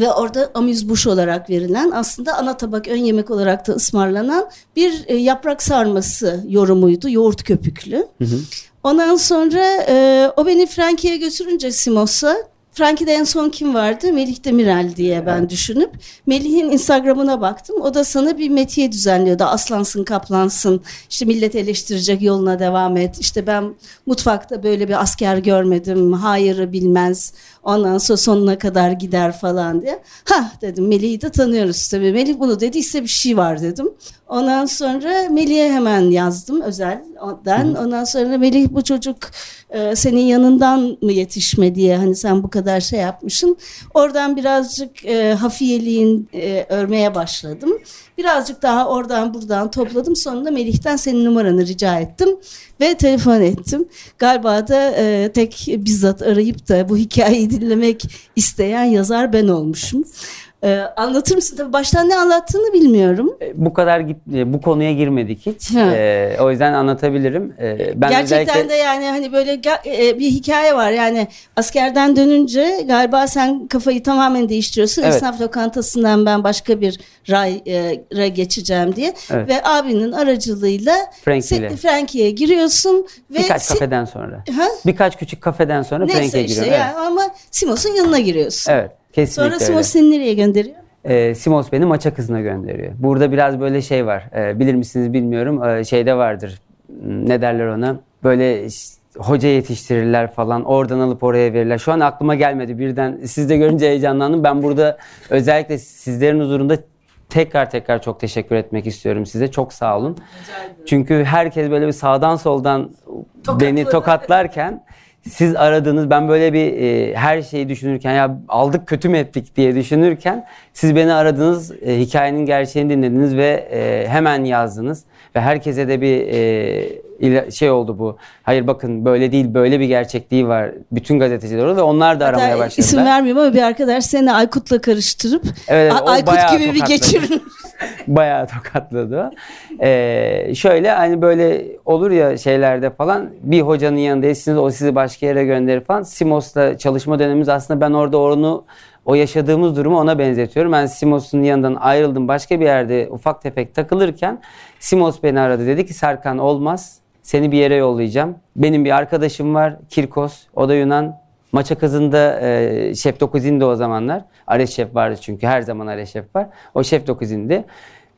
C: ve orada amüzbuş olarak verilen aslında ana tabak ön yemek olarak da ısmarlanan bir e, yaprak sarması yorumuydu. Yoğurt köpüklü. Hı hı. Ondan sonra e, o beni Frankie'ye götürünce Simos'a Frankie'de en son kim vardı? Melih Demirel diye ben düşünüp Melih'in Instagram'ına baktım. O da sana bir metiye düzenliyordu. Aslansın, kaplansın. İşte millet eleştirecek yoluna devam et. İşte ben mutfakta böyle bir asker görmedim. Hayırı bilmez. Ondan sonra sonuna kadar gider falan diye. Ha dedim Melih'i de tanıyoruz tabii. Melih bunu dediyse bir şey var dedim. Ondan sonra Melih'e hemen yazdım özelden. Ondan sonra Melih bu çocuk e, senin yanından mı yetişme diye hani sen bu kadar şey yapmışsın. Oradan birazcık e, hafiyeliğin e, örmeye başladım. Birazcık daha oradan buradan topladım. Sonunda Melih'ten senin numaranı rica ettim ve telefon ettim. Galiba da e, tek bizzat arayıp da bu hikayeyi dinlemek isteyen yazar ben olmuşum. Ee, anlatır mısın? Tabii baştan ne anlattığını bilmiyorum.
B: E, Bu kadar git, e, bu konuya girmedik hiç.
C: Ha.
B: E, o yüzden anlatabilirim. E, ben
C: Gerçekten
B: özellikle-
C: de yani hani böyle e, bir hikaye var. Yani askerden dönünce galiba sen kafayı tamamen değiştiriyorsun.
B: Evet.
C: Esnaf lokantasından ben başka bir ray e, geçeceğim diye.
B: Evet.
C: Ve abinin aracılığıyla
B: Frankie
C: Frankie'ye giriyorsun ve
B: Birkaç
C: se-
B: kafeden sonra.
C: Ha?
B: Birkaç küçük kafeden sonra
C: Neyse
B: Frankie'ye
C: işte
B: giriyorum.
C: ya ama Simos'un yanına giriyorsun.
B: Evet. Kesinlikle
C: Sonra
B: öyle.
C: Simos seni nereye gönderiyor?
B: Ee, Simos beni maça kızına gönderiyor. Burada biraz böyle şey var. Ee, bilir misiniz bilmiyorum. Ee, şeyde vardır. Hmm, Ne derler ona? Böyle hoca yetiştirirler falan. Oradan alıp oraya verirler. Şu an aklıma gelmedi. Birden siz de görünce heyecanlandım. Ben burada özellikle sizlerin huzurunda tekrar tekrar çok teşekkür etmek istiyorum size. Çok sağ olun. Çünkü herkes böyle bir sağdan soldan beni tokatlarken (laughs) siz aradınız ben böyle bir e, her şeyi düşünürken ya aldık kötü mü ettik diye düşünürken siz beni aradınız e, hikayenin gerçeğini dinlediniz ve e, hemen yazdınız ve herkese de bir e, şey oldu bu. Hayır bakın böyle değil böyle bir gerçekliği var. Bütün gazeteciler oldu ve onlar da aramaya
C: Hatta
B: başladılar.
C: İsim vermiyorum ama bir arkadaş seni Aykut'la karıştırıp
B: Evet,
C: Aykut gibi bir
B: tokatladı. Bayağı tokatladı. Ee, şöyle hani böyle olur ya şeylerde falan bir hocanın yanındaysınız o sizi başka yere gönderir falan. Simos'la çalışma dönemimiz aslında ben orada onu o yaşadığımız durumu ona benzetiyorum. Ben Simos'un yanından ayrıldım başka bir yerde ufak tefek takılırken Simos beni aradı dedi ki Serkan olmaz seni bir yere yollayacağım. Benim bir arkadaşım var Kirkos o da Yunan Maça kızında e, şef 9'indi o zamanlar. Ares şef vardı çünkü her zaman Ares şef var. O şef 9'indi.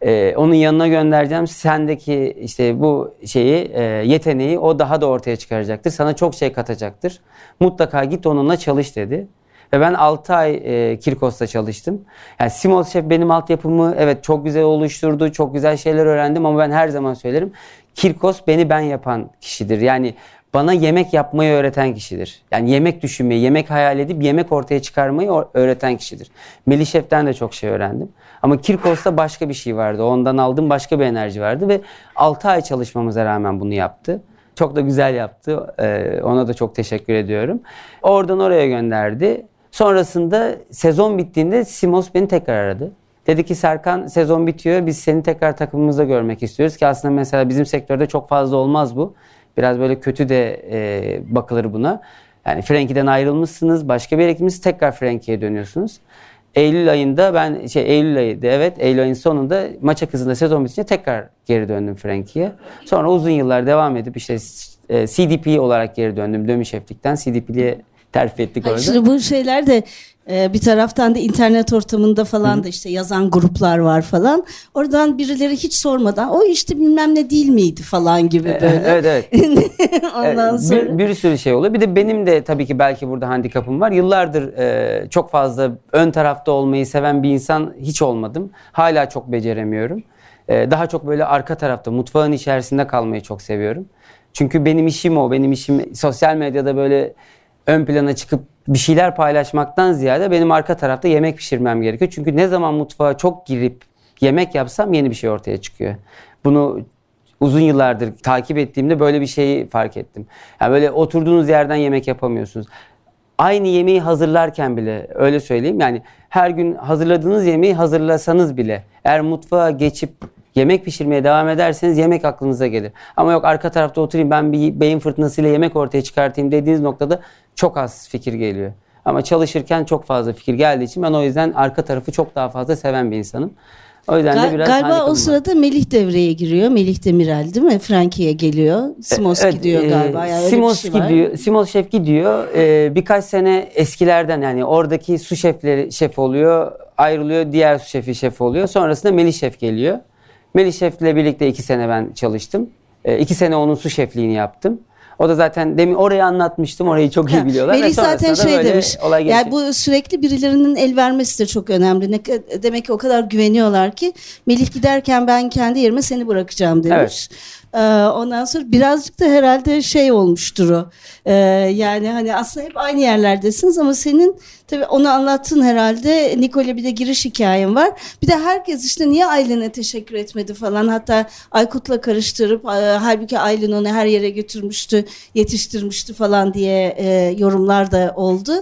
B: E, onun yanına göndereceğim. Sendeki işte bu şeyi e, yeteneği o daha da ortaya çıkaracaktır. Sana çok şey katacaktır. Mutlaka git onunla çalış dedi. Ve ben 6 ay e, Kirkos'ta çalıştım. Yani Simos Şef benim altyapımı evet çok güzel oluşturdu. Çok güzel şeyler öğrendim ama ben her zaman söylerim. Kirkos beni ben yapan kişidir. Yani bana yemek yapmayı öğreten kişidir. Yani yemek düşünmeyi, yemek hayal edip yemek ortaya çıkarmayı öğreten kişidir. Melih Şef'ten de çok şey öğrendim. Ama Kirkos'ta başka bir şey vardı. Ondan aldığım başka bir enerji vardı ve 6 ay çalışmamıza rağmen bunu yaptı. Çok da güzel yaptı. Ee, ona da çok teşekkür ediyorum. Oradan oraya gönderdi. Sonrasında sezon bittiğinde Simos beni tekrar aradı. Dedi ki Serkan sezon bitiyor biz seni tekrar takımımızda görmek istiyoruz ki aslında mesela bizim sektörde çok fazla olmaz bu. Biraz böyle kötü de e, bakılır buna. Yani Frankie'den ayrılmışsınız başka bir yere gitmişsiniz tekrar Frankie'ye dönüyorsunuz. Eylül ayında ben şey Eylül ayıydı evet Eylül ayın sonunda maça kızında sezon bitince tekrar geri döndüm Frankie'ye. Sonra uzun yıllar devam edip işte e, CDP olarak geri döndüm. Dömü şeflikten CDP'liye terfi ettik
C: Hayır,
B: orada.
C: Şimdi bu şeyler de e, bir taraftan da internet ortamında falan da işte yazan gruplar var falan. Oradan birileri hiç sormadan o işte bilmem ne değil miydi falan gibi böyle.
B: evet evet. (laughs)
C: Ondan
B: Evet,
C: sonra.
B: bir, bir sürü şey oluyor. Bir de benim de tabii ki belki burada handikapım var. Yıllardır e, çok fazla ön tarafta olmayı seven bir insan hiç olmadım. Hala çok beceremiyorum. E, daha çok böyle arka tarafta, mutfağın içerisinde kalmayı çok seviyorum. Çünkü benim işim o. Benim işim sosyal medyada böyle ön plana çıkıp bir şeyler paylaşmaktan ziyade benim arka tarafta yemek pişirmem gerekiyor. Çünkü ne zaman mutfağa çok girip yemek yapsam yeni bir şey ortaya çıkıyor. Bunu uzun yıllardır takip ettiğimde böyle bir şeyi fark ettim. Yani böyle oturduğunuz yerden yemek yapamıyorsunuz. Aynı yemeği hazırlarken bile öyle söyleyeyim. Yani her gün hazırladığınız yemeği hazırlasanız bile eğer mutfağa geçip yemek pişirmeye devam ederseniz yemek aklınıza gelir. Ama yok arka tarafta oturayım ben bir beyin fırtınasıyla yemek ortaya çıkartayım dediğiniz noktada çok az fikir geliyor. Ama çalışırken çok fazla fikir geldiği için ben o yüzden arka tarafı çok daha fazla seven bir insanım. O yüzden de
C: Gal-
B: biraz
C: galiba o
B: var.
C: sırada Melih devreye giriyor. Melih Demirel değil mi? Frankie'ye geliyor. Simos
B: Evet,
C: gidiyor
B: e,
C: galiba. Yani
B: Simos
C: şey
B: gidiyor. Simos şef gidiyor. E, birkaç sene eskilerden yani oradaki su şefleri şef oluyor. Ayrılıyor. Diğer su şefi şef oluyor. Sonrasında Melih şef geliyor. Melih şefle birlikte iki sene ben çalıştım. E, iki sene onun su şefliğini yaptım. O da zaten demin orayı anlatmıştım. Orayı çok iyi biliyorlar.
C: Melih zaten
B: sonrasında da
C: şey demiş.
B: Olay
C: yani bu sürekli birilerinin el vermesi de çok önemli. Ne, demek ki o kadar güveniyorlar ki Melih giderken ben kendi yerime seni bırakacağım demiş. Ee, ondan sonra birazcık da herhalde şey olmuştur o. Ee, yani hani aslında hep aynı yerlerdesiniz ama senin tabii onu anlattın herhalde. Nikol'e bir de giriş hikayen var. Bir de herkes işte niye Aylin'e teşekkür etmedi falan. Hatta Aykut'la karıştırıp e, halbuki Aylin onu her yere götürmüştü, yetiştirmişti falan diye e, yorumlar da oldu.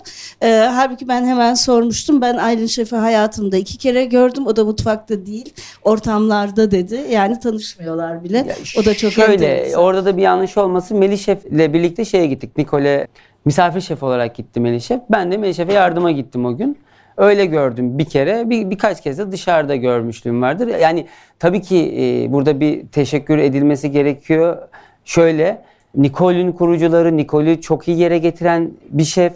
C: E, halbuki ben hemen sormuştum. Ben Aylin Şef'i hayatımda iki kere gördüm. O da mutfakta değil, ortamlarda dedi. Yani tanışmıyorlar bile.
B: Ya
C: o da çok
B: Şöyle
C: enteresan.
B: orada da bir yanlış olması Melih Şef'le birlikte şeye gittik. Nikole misafir şef olarak gitti Melih Şef. Ben de Melih Şef'e yardıma gittim o gün. Öyle gördüm bir kere. Bir, birkaç kez de dışarıda görmüşlüğüm vardır. Yani tabii ki e, burada bir teşekkür edilmesi gerekiyor. Şöyle Nicole'ün kurucuları, Nicole'ü çok iyi yere getiren bir şef.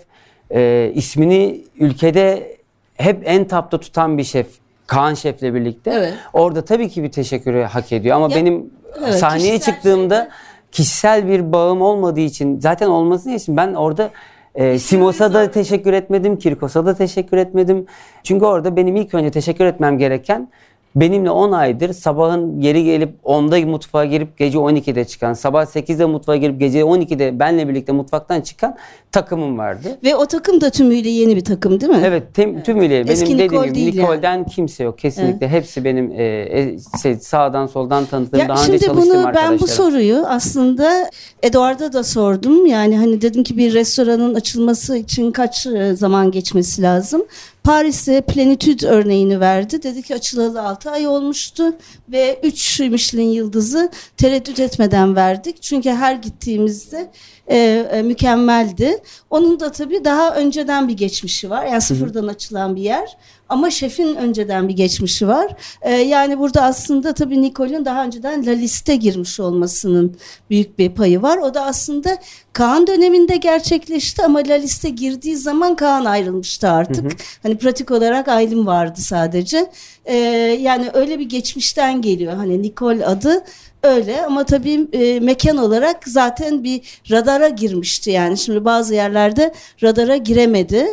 B: E, ismini ülkede hep en tapta tutan bir şef. Kaan Şef'le birlikte.
C: Evet.
B: Orada tabii ki bir teşekkürü hak ediyor ama
C: Ya,
B: benim
C: evet,
B: sahneye çıktığımda
C: şeyler.
B: kişisel bir bağım olmadığı için zaten olması için ben orada e, Simos'a da teşekkür etmedim, Kirkos'a da teşekkür etmedim. Çünkü orada benim ilk önce teşekkür etmem gereken benimle 10 aydır sabahın geri gelip 10'da mutfağa girip gece 12'de çıkan, sabah 8'de mutfağa girip gece 12'de benle birlikte mutfaktan çıkan takımım vardı.
C: Ve o takım da tümüyle yeni bir takım değil mi?
B: Evet tem, tümüyle benim
C: Eski
B: dediğim
C: değil
B: Nicole'den kimse yok kesinlikle. Hepsi benim e, e, şey, sağdan soldan tanıdığım
C: Ya
B: daha önce
C: şimdi
B: çalıştığım
C: bunu ben
B: arkadaşlarım.
C: bu soruyu aslında Eduard'a da sordum. Yani hani dedim ki bir restoranın açılması için kaç e, zaman geçmesi lazım? Paris'te plenitüd örneğini verdi. Dedi ki açılalı 6 ay olmuştu ve 3 Michelin yıldızı tereddüt etmeden verdik. Çünkü her gittiğimizde e, e, mükemmeldi. Onun da tabii daha önceden bir geçmişi var. Yani sıfırdan açılan bir yer. Ama şefin önceden bir geçmişi var. E, yani burada aslında tabii Nicole'ün daha önceden La Liste girmiş olmasının büyük bir payı var. O da aslında Kaan döneminde gerçekleşti ama La Liste girdiği zaman Kaan ayrılmıştı artık. Hani pratik olarak Aylin vardı sadece. E, yani öyle bir geçmişten geliyor. Hani Nicole adı Öyle ama tabii e, mekan olarak zaten bir radara girmişti yani. Şimdi bazı yerlerde radara giremedi.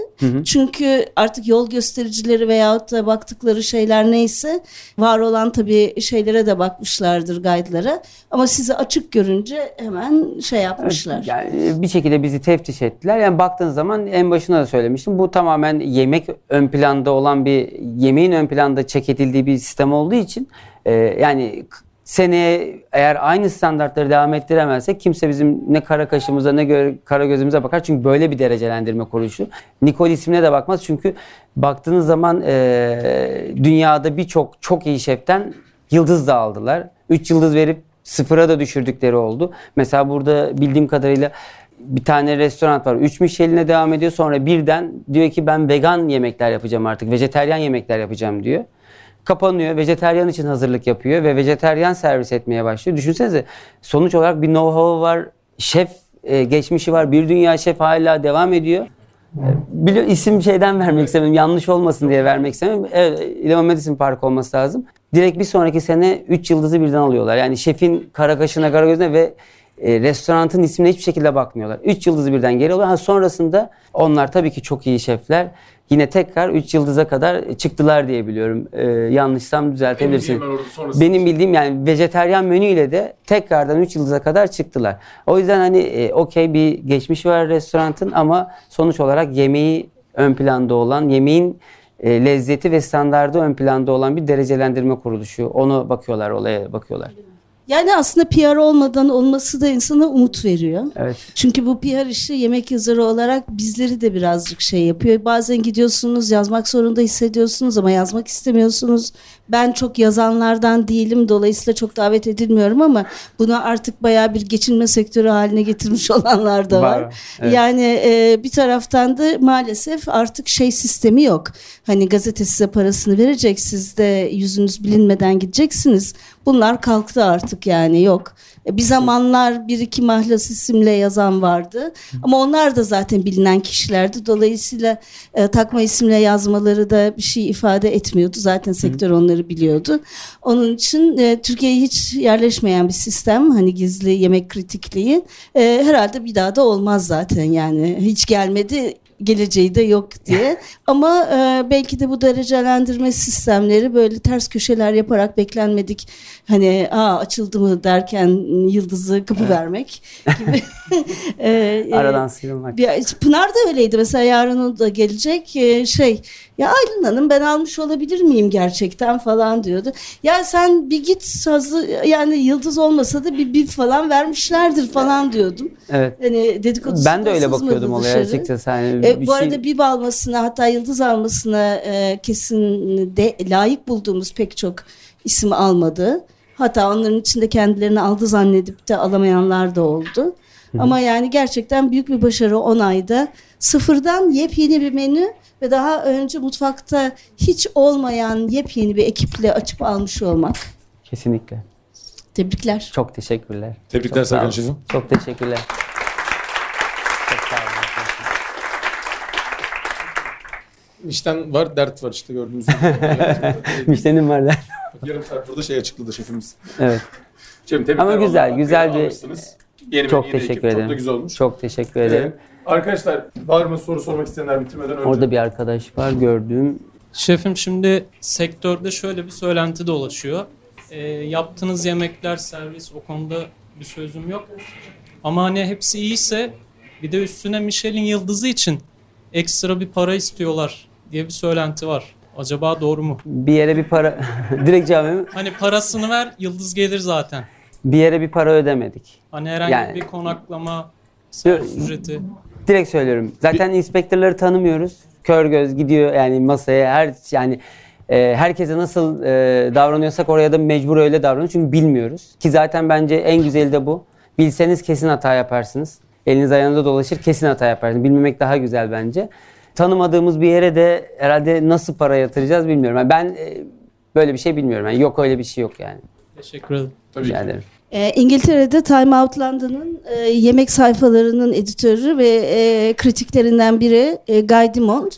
C: Çünkü artık yol göstericileri veyahut da baktıkları şeyler neyse var olan tabii şeylere de bakmışlardır guide'lara. Ama sizi açık görünce hemen şey yapmışlar.
B: Yani bir şekilde bizi teftiş ettiler. Yani baktığın zaman en başına da söylemiştim. Bu tamamen yemek ön planda olan bir yemeğin ön planda çek edildiği bir sistem olduğu için e, yani seneye eğer aynı standartları devam ettiremezsek kimse bizim ne kara kaşımıza ne gö- kara gözümüze bakar. Çünkü böyle bir derecelendirme kuruluşu. Nikol ismine de bakmaz. Çünkü baktığınız zaman e, dünyada birçok çok iyi şeften yıldız da aldılar. 3 yıldız verip sıfıra da düşürdükleri oldu. Mesela burada bildiğim kadarıyla bir tane restoran var. 3 Michelin'e devam ediyor. Sonra birden diyor ki ben vegan yemekler yapacağım artık. Vejeteryan yemekler yapacağım diyor. Kapanıyor. Vejeteryan için hazırlık yapıyor ve vejeteryan servis etmeye başlıyor. Düşünsenize sonuç olarak bir know-how var. Şef e, geçmişi var. Bir dünya şef hala devam ediyor. Biliyor, isim şeyden (laughs) vermek istemiyorum. Yanlış olmasın diye vermek istemiyorum. Evet, Leon Medicine Park olması lazım. Direkt bir sonraki sene 3 yıldızı birden alıyorlar. Yani şefin kara kaşına, kara gözüne ve e, restoranın ismine hiçbir şekilde bakmıyorlar. 3 yıldızı birden geri alıyorlar. Ha, sonrasında onlar tabii ki çok iyi şefler. Yine tekrar 3 yıldıza kadar çıktılar diye biliyorum. E, yanlışsam düzeltebilirsin.
A: bildiğim ben orada sonrası-
B: Benim bildiğim yani vejeteryan menüyle de tekrardan 3 yıldıza kadar çıktılar. O yüzden hani e, okey bir geçmiş var restoranın ama sonuç olarak yemeği ön planda olan, yemeğin e, lezzeti ve standardı ön planda olan bir derecelendirme kuruluşu. Onu bakıyorlar, olaya bakıyorlar.
C: Yani aslında PR olmadan olması da insana umut veriyor.
B: Evet.
C: Çünkü bu PR işi yemek yazarı olarak bizleri de birazcık şey yapıyor. Bazen gidiyorsunuz yazmak zorunda hissediyorsunuz ama yazmak istemiyorsunuz. Ben çok yazanlardan değilim dolayısıyla çok davet edilmiyorum ama bunu artık bayağı bir geçinme sektörü haline getirmiş (laughs) olanlar da var.
B: Var, evet.
C: Yani e, bir taraftan da maalesef artık şey sistemi yok. Hani gazete size parasını verecek siz de yüzünüz bilinmeden gideceksiniz. Bunlar kalktı artık yani yok. E, Bir zamanlar bir iki mahlas isimle yazan vardı. Ama onlar da zaten bilinen kişilerdi. Dolayısıyla e, takma isimle yazmaları da bir şey ifade etmiyordu. Zaten sektör onları biliyordu. Onun için e, Türkiye'ye hiç yerleşmeyen bir sistem. Hani gizli yemek kritikliği. E, herhalde bir daha da olmaz zaten yani. Hiç gelmedi geleceği de yok diye. (laughs) Ama e, belki de bu derecelendirme sistemleri böyle ters köşeler yaparak beklenmedik hani aa açıldı mı derken yıldızı kapı vermek gibi. (laughs) (laughs) E, e,
B: Aradan sıyrılmak.
C: bir, Pınar da öyleydi mesela yarın o da gelecek e, şey ya Aylin Hanım ben almış olabilir miyim gerçekten falan diyordu. Ya sen bir git hazır yani yıldız olmasa da bir bir falan vermişlerdir falan diyordum.
B: Evet.
C: Hani dedikodusu
B: Ben de öyle bakıyordum olaya açıkçası. Hani
C: E, bu
B: şey-
C: arada bib almasına hatta yıldız almasına e, kesin de layık bulduğumuz pek çok isim almadı. Hatta onların içinde kendilerini aldı zannedip de alamayanlar da oldu. Ama yani gerçekten büyük bir başarı 10 ayda. Sıfırdan yepyeni bir menü ve daha önce mutfakta hiç olmayan yepyeni bir ekiple açıp almış olmak.
B: Kesinlikle.
C: Tebrikler.
B: Çok teşekkürler.
A: Tebrikler
B: Çok
A: Serkan. Şefim.
B: Çok teşekkürler. Çok sağ olun.
A: İşten var, dert var işte gördüğünüz gibi. (laughs)
B: Müşterim var der.
A: Yarım saat burada şey açıkladı şefimiz.
B: Evet.
A: Tebrikler.
B: Ama güzel, güzel bir-
A: Almışsınız. Yeni
B: Çok teşekkür
A: ekip.
B: ederim.
A: Çok da güzel olmuş.
B: Çok teşekkür ederim.
A: Ee, arkadaşlar var mı soru sormak isteyenler bitirmeden önce?
B: Orada bir arkadaş var gördüğüm.
D: Şefim şimdi sektörde şöyle bir söylenti dolaşıyor. Ee, yaptığınız yemekler, servis o konuda bir sözüm yok. Ama hani hepsi iyiyse bir de üstüne Michelin yıldızı için ekstra bir para istiyorlar diye bir söylenti var. Acaba doğru mu?
B: Bir yere bir para (laughs) direkt cevap.
D: Hani parasını ver, yıldız gelir zaten.
B: Bir yere bir para ödemedik.
D: Hani herhangi
B: Yani-
D: bir konaklama, servis ücreti.
B: Direkt söylüyorum. Zaten inspektörleri tanımıyoruz. Kör göz gidiyor yani masaya her yani e, herkese nasıl e, davranıyorsak oraya da mecbur öyle davranıyoruz. Çünkü bilmiyoruz. Ki zaten bence en güzeli de bu. Bilseniz kesin hata yaparsınız. Eliniz ayağınıza dolaşır kesin hata yaparsınız. Bilmemek daha güzel bence. Tanımadığımız bir yere de herhalde nasıl para yatıracağız bilmiyorum. Yani ben e, böyle bir şey bilmiyorum. Yani yok öyle bir şey yok yani.
D: Teşekkür ederim.
A: Tabii
B: Rica
A: ki.
B: ederim.
C: E, İngiltere'de Time Out London'ın e, yemek sayfalarının editörü ve e, kritiklerinden biri e, Guy Dimond.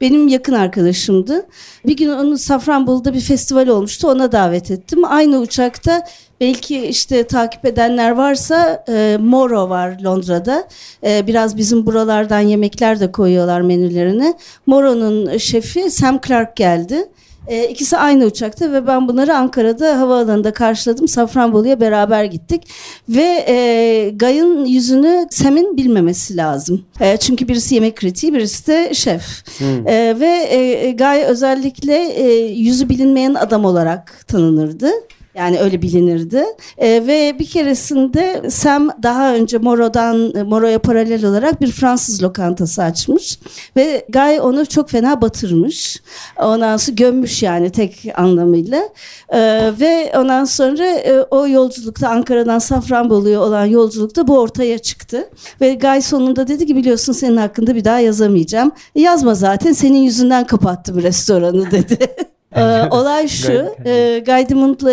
C: Benim yakın arkadaşımdı. Bir gün onun Safranbolu'da bir festival olmuştu. Ona davet ettim. Aynı uçakta belki işte takip edenler varsa e, Moro var Londra'da. E, biraz bizim buralardan yemekler de koyuyorlar menülerine. Moro'nun şefi Sam Clark geldi. E, ikisi aynı uçakta ve ben bunları Ankara'da havaalanında karşıladım. Safranbolu'ya beraber gittik. Ve e, Gay'ın yüzünü Sam'in bilmemesi lazım. E, çünkü birisi yemek kritiği, birisi de şef. E, ve e, Gay özellikle e, yüzü bilinmeyen adam olarak tanınırdı. Yani öyle bilinirdi. E, ve bir keresinde Sam daha önce Moro'dan Moro'ya paralel olarak bir Fransız lokantası açmış ve Guy onu çok fena batırmış. Ondan sonra gömmüş yani tek anlamıyla. E, ve ondan sonra e, o yolculukta Ankara'dan Safranbolu'ya olan yolculukta bu ortaya çıktı. Ve Guy sonunda dedi ki biliyorsun senin hakkında bir daha yazamayacağım. "E, yazma zaten senin yüzünden kapattım restoranı dedi. (laughs) Ee, (laughs) olay şu, e, Guy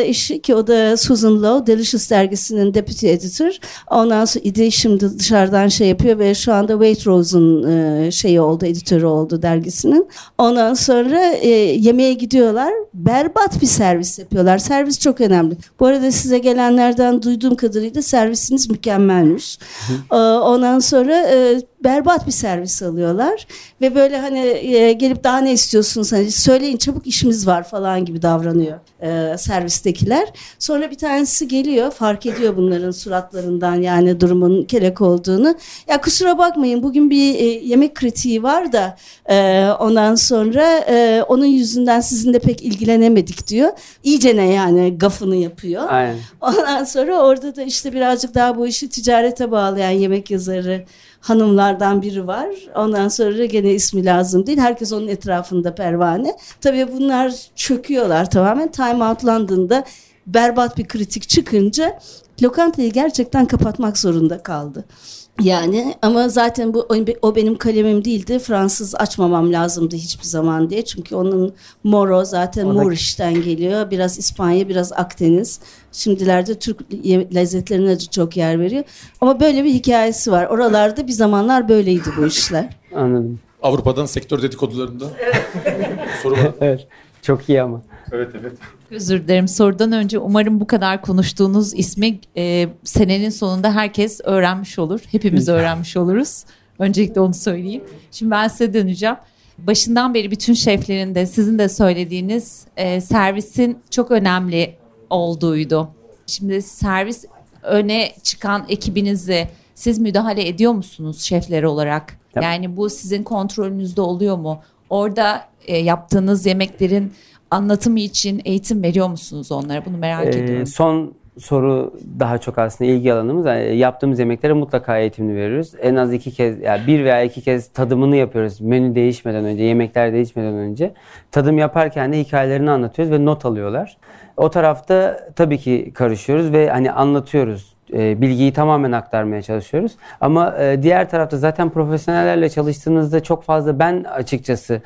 C: eşi ki o da Susan Lowe, Delicious dergisinin deputy editor. Ondan sonra İdi şimdi dışarıdan şey yapıyor ve şu anda Waitrose'un e, şeyi oldu, editörü oldu dergisinin. Ondan sonra e, yemeğe gidiyorlar. Berbat bir servis yapıyorlar. Servis çok önemli. Bu arada size gelenlerden duyduğum kadarıyla servisiniz mükemmelmiş. Ee, Ondan sonra e, berbat bir servis alıyorlar ve böyle hani e, gelip daha ne istiyorsunuz hani söyleyin çabuk işimiz var falan gibi davranıyor e, servistekiler. Sonra bir tanesi geliyor fark ediyor bunların suratlarından yani durumun kelek olduğunu. Ya kusura bakmayın bugün bir e, yemek kritiği var da e, ondan sonra e, onun yüzünden sizinle pek ilgilenemedik diyor. İyice ne yani gafını yapıyor.
B: Aynen.
C: Ondan sonra orada da işte birazcık daha bu işi ticarete bağlayan yemek yazarı hanımlardan biri var. Ondan sonra gene ismi lazım değil. Herkes onun etrafında pervane. Tabii bunlar çöküyorlar tamamen. Time Out London'da berbat bir kritik çıkınca lokantayı gerçekten kapatmak zorunda kaldı. Yani ama zaten bu o benim kalemim değildi. Fransız açmamam lazımdı hiçbir zaman diye. Çünkü onun moro zaten
B: O da-
C: Moorish'ten geliyor. Biraz İspanya, biraz Akdeniz. Şimdilerde Türk lezzetlerine de çok yer veriyor. Ama böyle bir hikayesi var. Oralarda bir zamanlar böyleydi bu işler. (laughs)
B: Anladım.
A: Avrupa'dan sektör dedikodularında soru var.
B: Evet. Çok iyi ama.
A: Evet evet.
E: Özür dilerim sorudan önce umarım bu kadar konuştuğunuz ismi e, senenin sonunda herkes öğrenmiş olur. Hepimiz öğrenmiş oluruz. Öncelikle onu söyleyeyim. Şimdi ben size döneceğim. Başından beri bütün şeflerin de sizin de söylediğiniz e, servisin çok önemli olduğuydu. Şimdi servis öne çıkan ekibinizi siz müdahale ediyor musunuz şefler olarak?
B: Yap-
E: Yani bu sizin kontrolünüzde oluyor mu? Orada e, yaptığınız yemeklerin anlatımı için eğitim veriyor musunuz onlara? Bunu merak
B: Ee,
E: ediyorum.
B: son soru daha çok aslında ilgi alanımız. Yani yaptığımız yemeklere mutlaka eğitimini veriyoruz. En az iki kez, yani bir veya iki kez tadımını yapıyoruz. Menü değişmeden önce, yemekler değişmeden önce. Tadım yaparken de hikayelerini anlatıyoruz ve not alıyorlar. O tarafta tabii ki karışıyoruz ve hani anlatıyoruz. Ee, bilgiyi tamamen aktarmaya çalışıyoruz. Ama e, diğer tarafta zaten profesyonellerle çalıştığınızda çok fazla ben açıkçası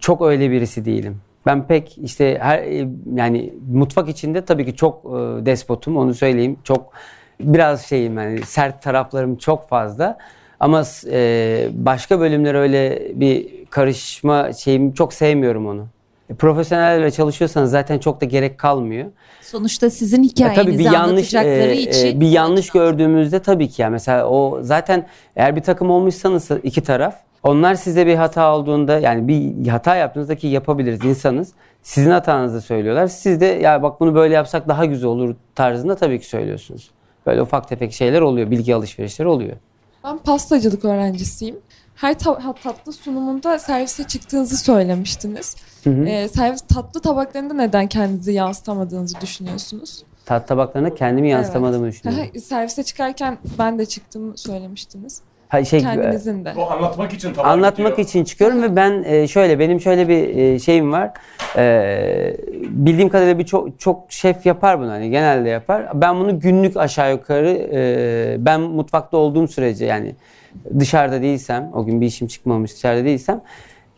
B: çok öyle birisi değilim. Ben pek işte her e, yani mutfak içinde tabii ki çok e, despotum onu söyleyeyim. Çok biraz şeyim yani sert taraflarım çok fazla. Ama e, başka bölümler öyle bir karışma şeyim çok sevmiyorum onu. E, Profesyonellerle çalışıyorsanız zaten çok da gerek kalmıyor.
E: Sonuçta sizin hikayenizi
B: tabii bir yanlış
E: anlatacakları
B: e, e,
E: için
B: bir yanlış gördüğümüzde tabii ki ya mesela o zaten eğer bir takım olmuşsanız iki taraf onlar size bir hata olduğunda yani bir hata yaptığınızda ki yapabiliriz insanız. Sizin hatanızı söylüyorlar. Siz de ya bak bunu böyle yapsak daha güzel olur tarzında tabii ki söylüyorsunuz. Böyle ufak tefek şeyler oluyor. Bilgi alışverişleri oluyor.
F: Ben pastacılık öğrencisiyim. Her ta- tatlı sunumunda servise çıktığınızı söylemiştiniz.
B: Hı hı.
F: Ee, servis tatlı tabaklarında neden kendinizi yansıtamadığınızı düşünüyorsunuz?
B: Tat tabaklarına kendimi yansıtamadığımı düşünüyorum.
F: Aha, Servise çıkarken ben de çıktım söylemiştiniz.
B: Ha, şey,
F: Kendinizin de.
A: O anlatmak için tabii
B: anlatmak için çıkıyorum ve ben e, şöyle benim şöyle bir e, şeyim var. E, bildiğim kadarıyla bir çok çok şef yapar bunu hani genelde yapar. Ben bunu günlük aşağı yukarı e, ben mutfakta olduğum sürece yani dışarıda değilsem o gün bir işim çıkmamış dışarıda değilsem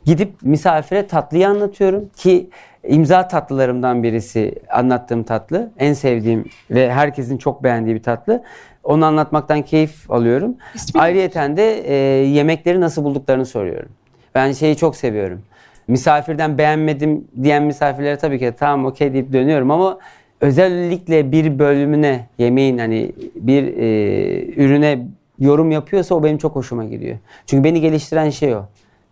B: gidip misafire tatlıyı anlatıyorum ki imza tatlılarımdan birisi anlattığım tatlı. En sevdiğim ve herkesin çok beğendiği bir tatlı. Onu anlatmaktan keyif alıyorum.
F: İsmi-
B: Ayrıyeten de e, yemekleri nasıl bulduklarını soruyorum. Ben şeyi çok seviyorum. Misafirden beğenmedim diyen misafirlere tabii ki tamam okey deyip dönüyorum ama özellikle bir bölümüne yemeğin hani bir e, ürüne yorum yapıyorsa o benim çok hoşuma gidiyor. Çünkü beni geliştiren şey o.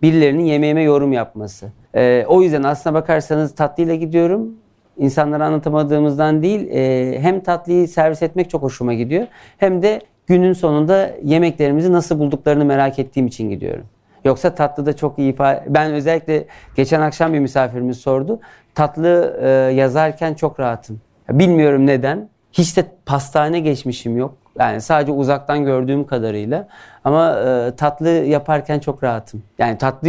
B: Birilerinin yemeğime yorum yapması. E, o yüzden aslına bakarsanız tatlıyla gidiyorum. İnsanlara anlatamadığımızdan değil e, hem tatlıyı servis etmek çok hoşuma gidiyor hem de günün sonunda yemeklerimizi nasıl bulduklarını merak ettiğim için gidiyorum. Yoksa tatlıda çok iyi ifa- Ben özellikle geçen akşam bir misafirimiz sordu. Tatlı e, yazarken çok rahatım. Bilmiyorum neden. Hiç de pastane geçmişim yok. Yani sadece uzaktan gördüğüm kadarıyla. Ama e, tatlı yaparken çok rahatım. Yani tatlı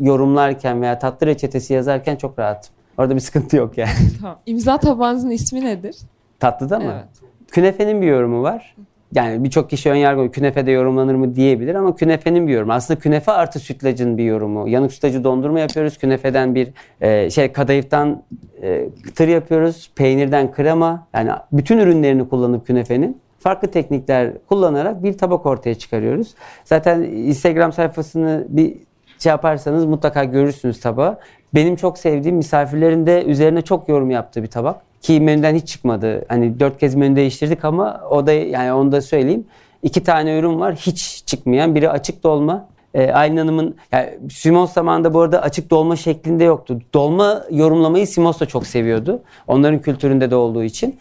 B: yorumlarken veya tatlı reçetesi yazarken çok rahatım. Orada bir sıkıntı yok yani. (laughs)
F: Tamam. İmza tabağınızın ismi nedir?
B: Tatlıda mı?
F: Evet.
B: Künefenin bir yorumu var. Yani birçok kişi ön yargı künefede yorumlanır mı diyebilir ama künefenin bir yorumu. Aslında künefe artı sütlacın bir yorumu. Yanık sütlacı dondurma yapıyoruz. Künefeden bir e, şey kadayıftan e, kıtır yapıyoruz. Peynirden krema. Yani bütün ürünlerini kullanıp künefenin farklı teknikler kullanarak bir tabak ortaya çıkarıyoruz. Zaten Instagram sayfasını bir şey yaparsanız mutlaka görürsünüz tabağı. Benim çok sevdiğim misafirlerin de üzerine çok yorum yaptığı bir tabak. Ki menüden hiç çıkmadı. Hani dört kez menü değiştirdik ama o da yani onu da söyleyeyim. İki tane ürün var hiç çıkmayan. Biri açık dolma. Ee, Aylin Hanım'ın yani Simons zamanında bu arada açık dolma şeklinde yoktu. Dolma yorumlamayı Simons da çok seviyordu. Onların kültüründe de olduğu için.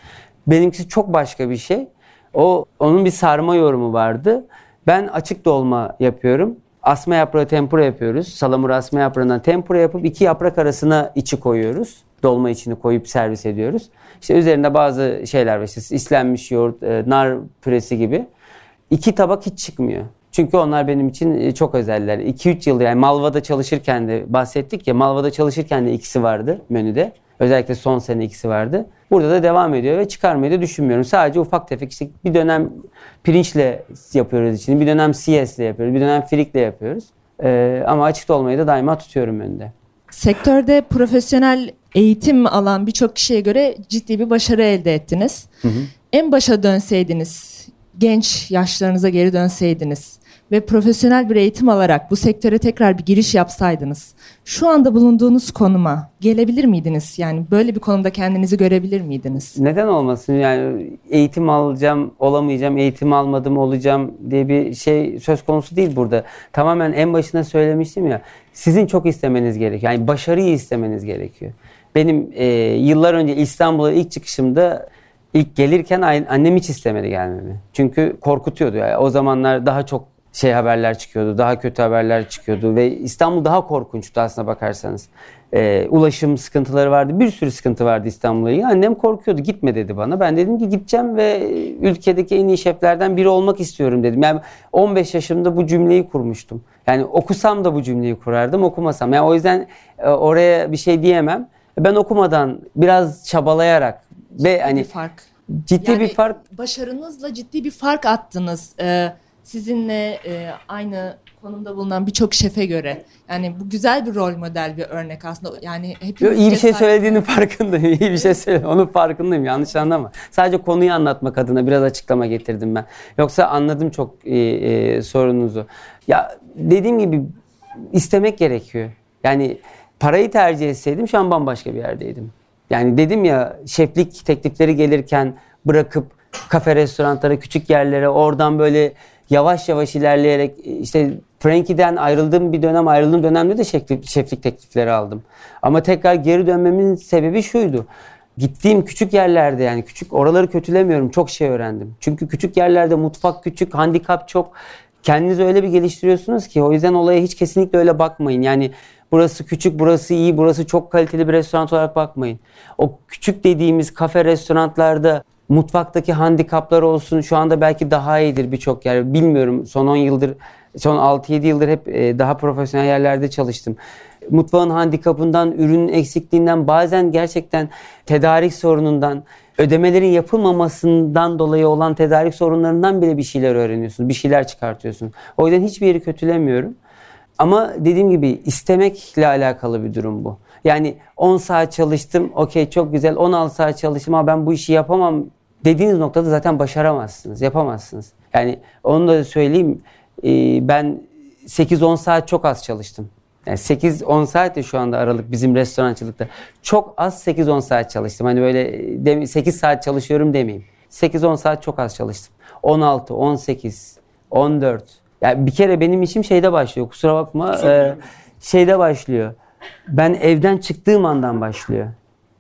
B: Benimkisi çok başka bir şey. O onun bir sarma yorumu vardı. Ben açık dolma yapıyorum. Asma yaprağı tempura yapıyoruz. Salamur asma yaprağından tempura yapıp iki yaprak arasına içi koyuyoruz. Dolma içini koyup servis ediyoruz. İşte üzerinde bazı şeyler var. İşte islenmiş yoğurt, e, nar püresi gibi. İki tabak hiç çıkmıyor. Çünkü onlar benim için e, çok özeller. 2-3 yıldır yani Malva'da çalışırken de bahsettik ya Malva'da çalışırken de ikisi vardı menüde. Özellikle son sene ikisi vardı. Burada da devam ediyor ve çıkarmayı da düşünmüyorum. Sadece ufak tefek işte bir dönem pirinçle yapıyoruz içini, bir dönem CS'le yapıyoruz, bir dönem frikle yapıyoruz. Ee, ama açıkta olmayı da daima tutuyorum önünde.
G: Sektörde profesyonel eğitim alan birçok kişiye göre ciddi bir başarı elde ettiniz. En başa dönseydiniz, genç yaşlarınıza geri dönseydiniz ve profesyonel bir eğitim alarak bu sektöre tekrar bir giriş yapsaydınız, şu anda bulunduğunuz konuma gelebilir miydiniz? Yani böyle bir konumda kendinizi görebilir miydiniz?
B: Neden olmasın? Yani eğitim alacağım, olamayacağım, eğitim almadım, olacağım diye bir şey söz konusu değil burada. Tamamen en başına söylemiştim ya. Sizin çok istemeniz gerekiyor. Yani başarıyı istemeniz gerekiyor. Benim e, yıllar önce İstanbul'a ilk çıkışımda ilk gelirken annem hiç istemedi gelmemi. Çünkü korkutuyordu. Yani o zamanlar daha çok şey haberler çıkıyordu, daha kötü haberler çıkıyordu ve İstanbul daha korkunçtu aslına bakarsanız. Ee, ulaşım sıkıntıları vardı, bir sürü sıkıntı vardı İstanbul'a. Annem korkuyordu, gitme dedi bana. Ben dedim ki gideceğim ve ülkedeki en iyi şeflerden biri olmak istiyorum dedim. Yani 15 yaşımda bu cümleyi kurmuştum. Yani okusam da bu cümleyi kurardım, okumasam. Yani o yüzden e, oraya bir şey diyemem. Ben okumadan biraz çabalayarak ve hani
G: fark.
B: ciddi
G: Yani
B: bir fark
G: Başarınızla ciddi bir fark attınız. Ee, sizinle e, aynı konumda bulunan birçok şefe göre. Yani bu güzel bir rol model bir örnek aslında. Yani hepimiz
B: iyi bir şey söylediğinin farkındayım. (laughs) İyi bir şey söyle. Onun farkındayım. Yanlış anlama. Sadece konuyu anlatmak adına biraz açıklama getirdim ben. Yoksa anladım çok e, e, sorunuzu. Ya dediğim gibi istemek gerekiyor. Yani parayı tercih etseydim şu an bambaşka bir yerdeydim. Yani dedim ya şeflik teklifleri gelirken bırakıp kafe restoranlara, küçük yerlere oradan böyle yavaş yavaş ilerleyerek işte Frankie'den ayrıldığım bir dönem ayrıldığım dönemde de şeflik, şeflik teklifleri aldım. Ama tekrar geri dönmemin sebebi şuydu. Gittiğim küçük yerlerde yani küçük oraları kötülemiyorum çok şey öğrendim. Çünkü küçük yerlerde mutfak küçük, handikap çok. Kendinizi öyle bir geliştiriyorsunuz ki o yüzden olaya hiç kesinlikle öyle bakmayın. Yani burası küçük, burası iyi, burası çok kaliteli bir restoran olarak bakmayın. O küçük dediğimiz kafe restoranlarda mutfaktaki handikaplar olsun şu anda belki daha iyidir birçok yer. Bilmiyorum son 10 yıldır son 6-7 yıldır hep e, daha profesyonel yerlerde çalıştım. Mutfağın handikapından, ürünün eksikliğinden bazen gerçekten tedarik sorunundan, ödemelerin yapılmamasından dolayı olan tedarik sorunlarından bile bir şeyler öğreniyorsunuz. Bir şeyler çıkartıyorsunuz. O yüzden hiçbir yeri kötülemiyorum. Ama dediğim gibi istemekle alakalı bir durum bu. Yani 10 saat çalıştım, okey çok güzel. 16 saat çalıştım ama ben bu işi yapamam dediğiniz noktada zaten başaramazsınız, yapamazsınız. Yani onu da söyleyeyim, ee, ben 8-10 saat çok az çalıştım. Yani 8-10 saat de şu anda aralık bizim restorancılıkta. Çok az 8-10 saat çalıştım. Hani böyle 8 saat çalışıyorum demeyeyim. 8-10 saat çok az çalıştım. 16, 18, 14. Yani bir kere benim işim şeyde başlıyor. Kusura bakma. E, şeyde başlıyor. Ben evden çıktığım andan başlıyor.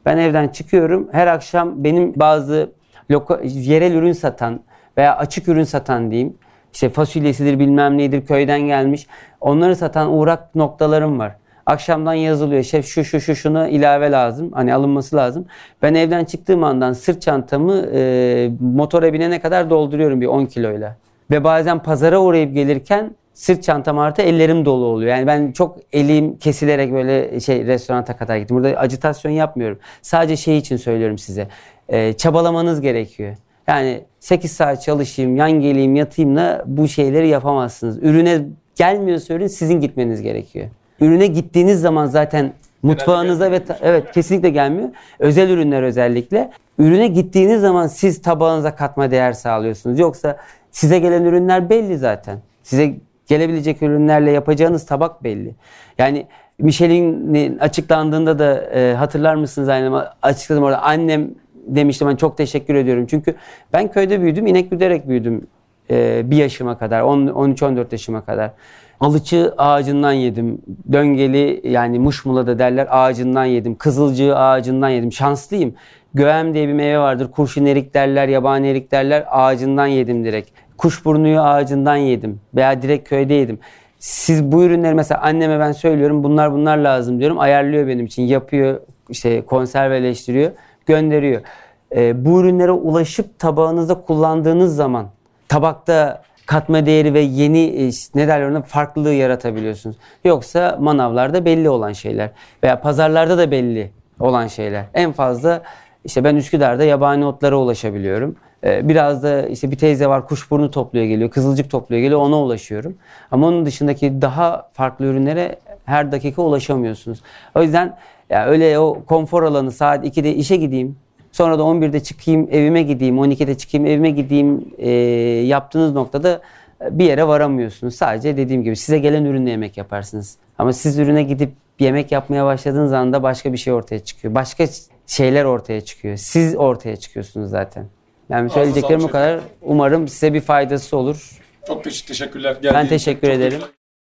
B: Ben evden çıkıyorum. Her akşam benim bazı loka, yerel ürün satan veya açık ürün satan diyeyim. İşte fasulyesidir bilmem neydir köyden gelmiş. Onları satan uğrak noktalarım var. Akşamdan yazılıyor. Şef şu şu şu şunu ilave lazım. Hani alınması lazım. Ben evden çıktığım andan sırt çantamı e, motora binene kadar dolduruyorum bir 10 kiloyla. Ve bazen pazara uğrayıp gelirken sırt çantam artı ellerim dolu oluyor. Yani ben çok elim kesilerek böyle şey restoranta kadar gittim. Burada acitasyon yapmıyorum. Sadece şey için söylüyorum size. E, çabalamanız gerekiyor. Yani 8 saat çalışayım, yan geleyim, yatayımla bu şeyleri yapamazsınız. Ürüne gelmiyorsa ürün sizin gitmeniz gerekiyor. Ürüne gittiğiniz zaman zaten mutfağınıza ve evet kesinlikle gelmiyor. Özel ürünler özellikle. Ürüne gittiğiniz zaman siz tabağınıza katma değer sağlıyorsunuz. Yoksa size gelen ürünler belli zaten. Size gelebilecek ürünlerle yapacağınız tabak belli. Yani Michelin'in açıklandığında da e, hatırlar mısınız aynı açıkladım orada annem demiştim ben çok teşekkür ediyorum. Çünkü ben köyde büyüdüm, inek güderek büyüdüm e, bir yaşıma kadar, 13-14 yaşıma kadar. Alıçı ağacından yedim. Döngeli yani muşmulada derler ağacından yedim. Kızılcığı ağacından yedim. Şanslıyım. Göğem diye bir meyve vardır. Kurşun erik derler, yabani erik derler. Ağacından yedim direkt. Kuşburnuyu ağacından yedim. Veya direkt köyde yedim. Siz bu ürünleri mesela anneme ben söylüyorum bunlar bunlar lazım diyorum. Ayarlıyor benim için. Yapıyor işte konserveleştiriyor gönderiyor. E, bu ürünlere ulaşıp tabağınızda kullandığınız zaman tabakta katma değeri ve yeni e, ne derler ona farklılığı yaratabiliyorsunuz. Yoksa manavlarda belli olan şeyler veya pazarlarda da belli olan şeyler. En fazla işte ben Üsküdar'da yabani otlara ulaşabiliyorum. Ee, Biraz da işte bir teyze var kuşburnu topluyor geliyor, kızılcık topluyor geliyor ona ulaşıyorum. Ama onun dışındaki daha farklı ürünlere her dakika ulaşamıyorsunuz. O yüzden ya öyle o konfor alanı saat 2'de işe gideyim, sonra da 11'de çıkayım evime gideyim, 12'de çıkayım evime gideyim e, yaptığınız noktada bir yere varamıyorsunuz. Sadece dediğim gibi size gelen ürünle yemek yaparsınız. Ama siz ürüne gidip yemek yapmaya başladığınız anda başka bir şey ortaya çıkıyor. Başka şeyler ortaya çıkıyor. Siz ortaya çıkıyorsunuz zaten. Yani söyleyeceklerim bu kadar. Umarım size bir faydası olur.
A: Çok teşekkürler.
B: Ben teşekkür ederim.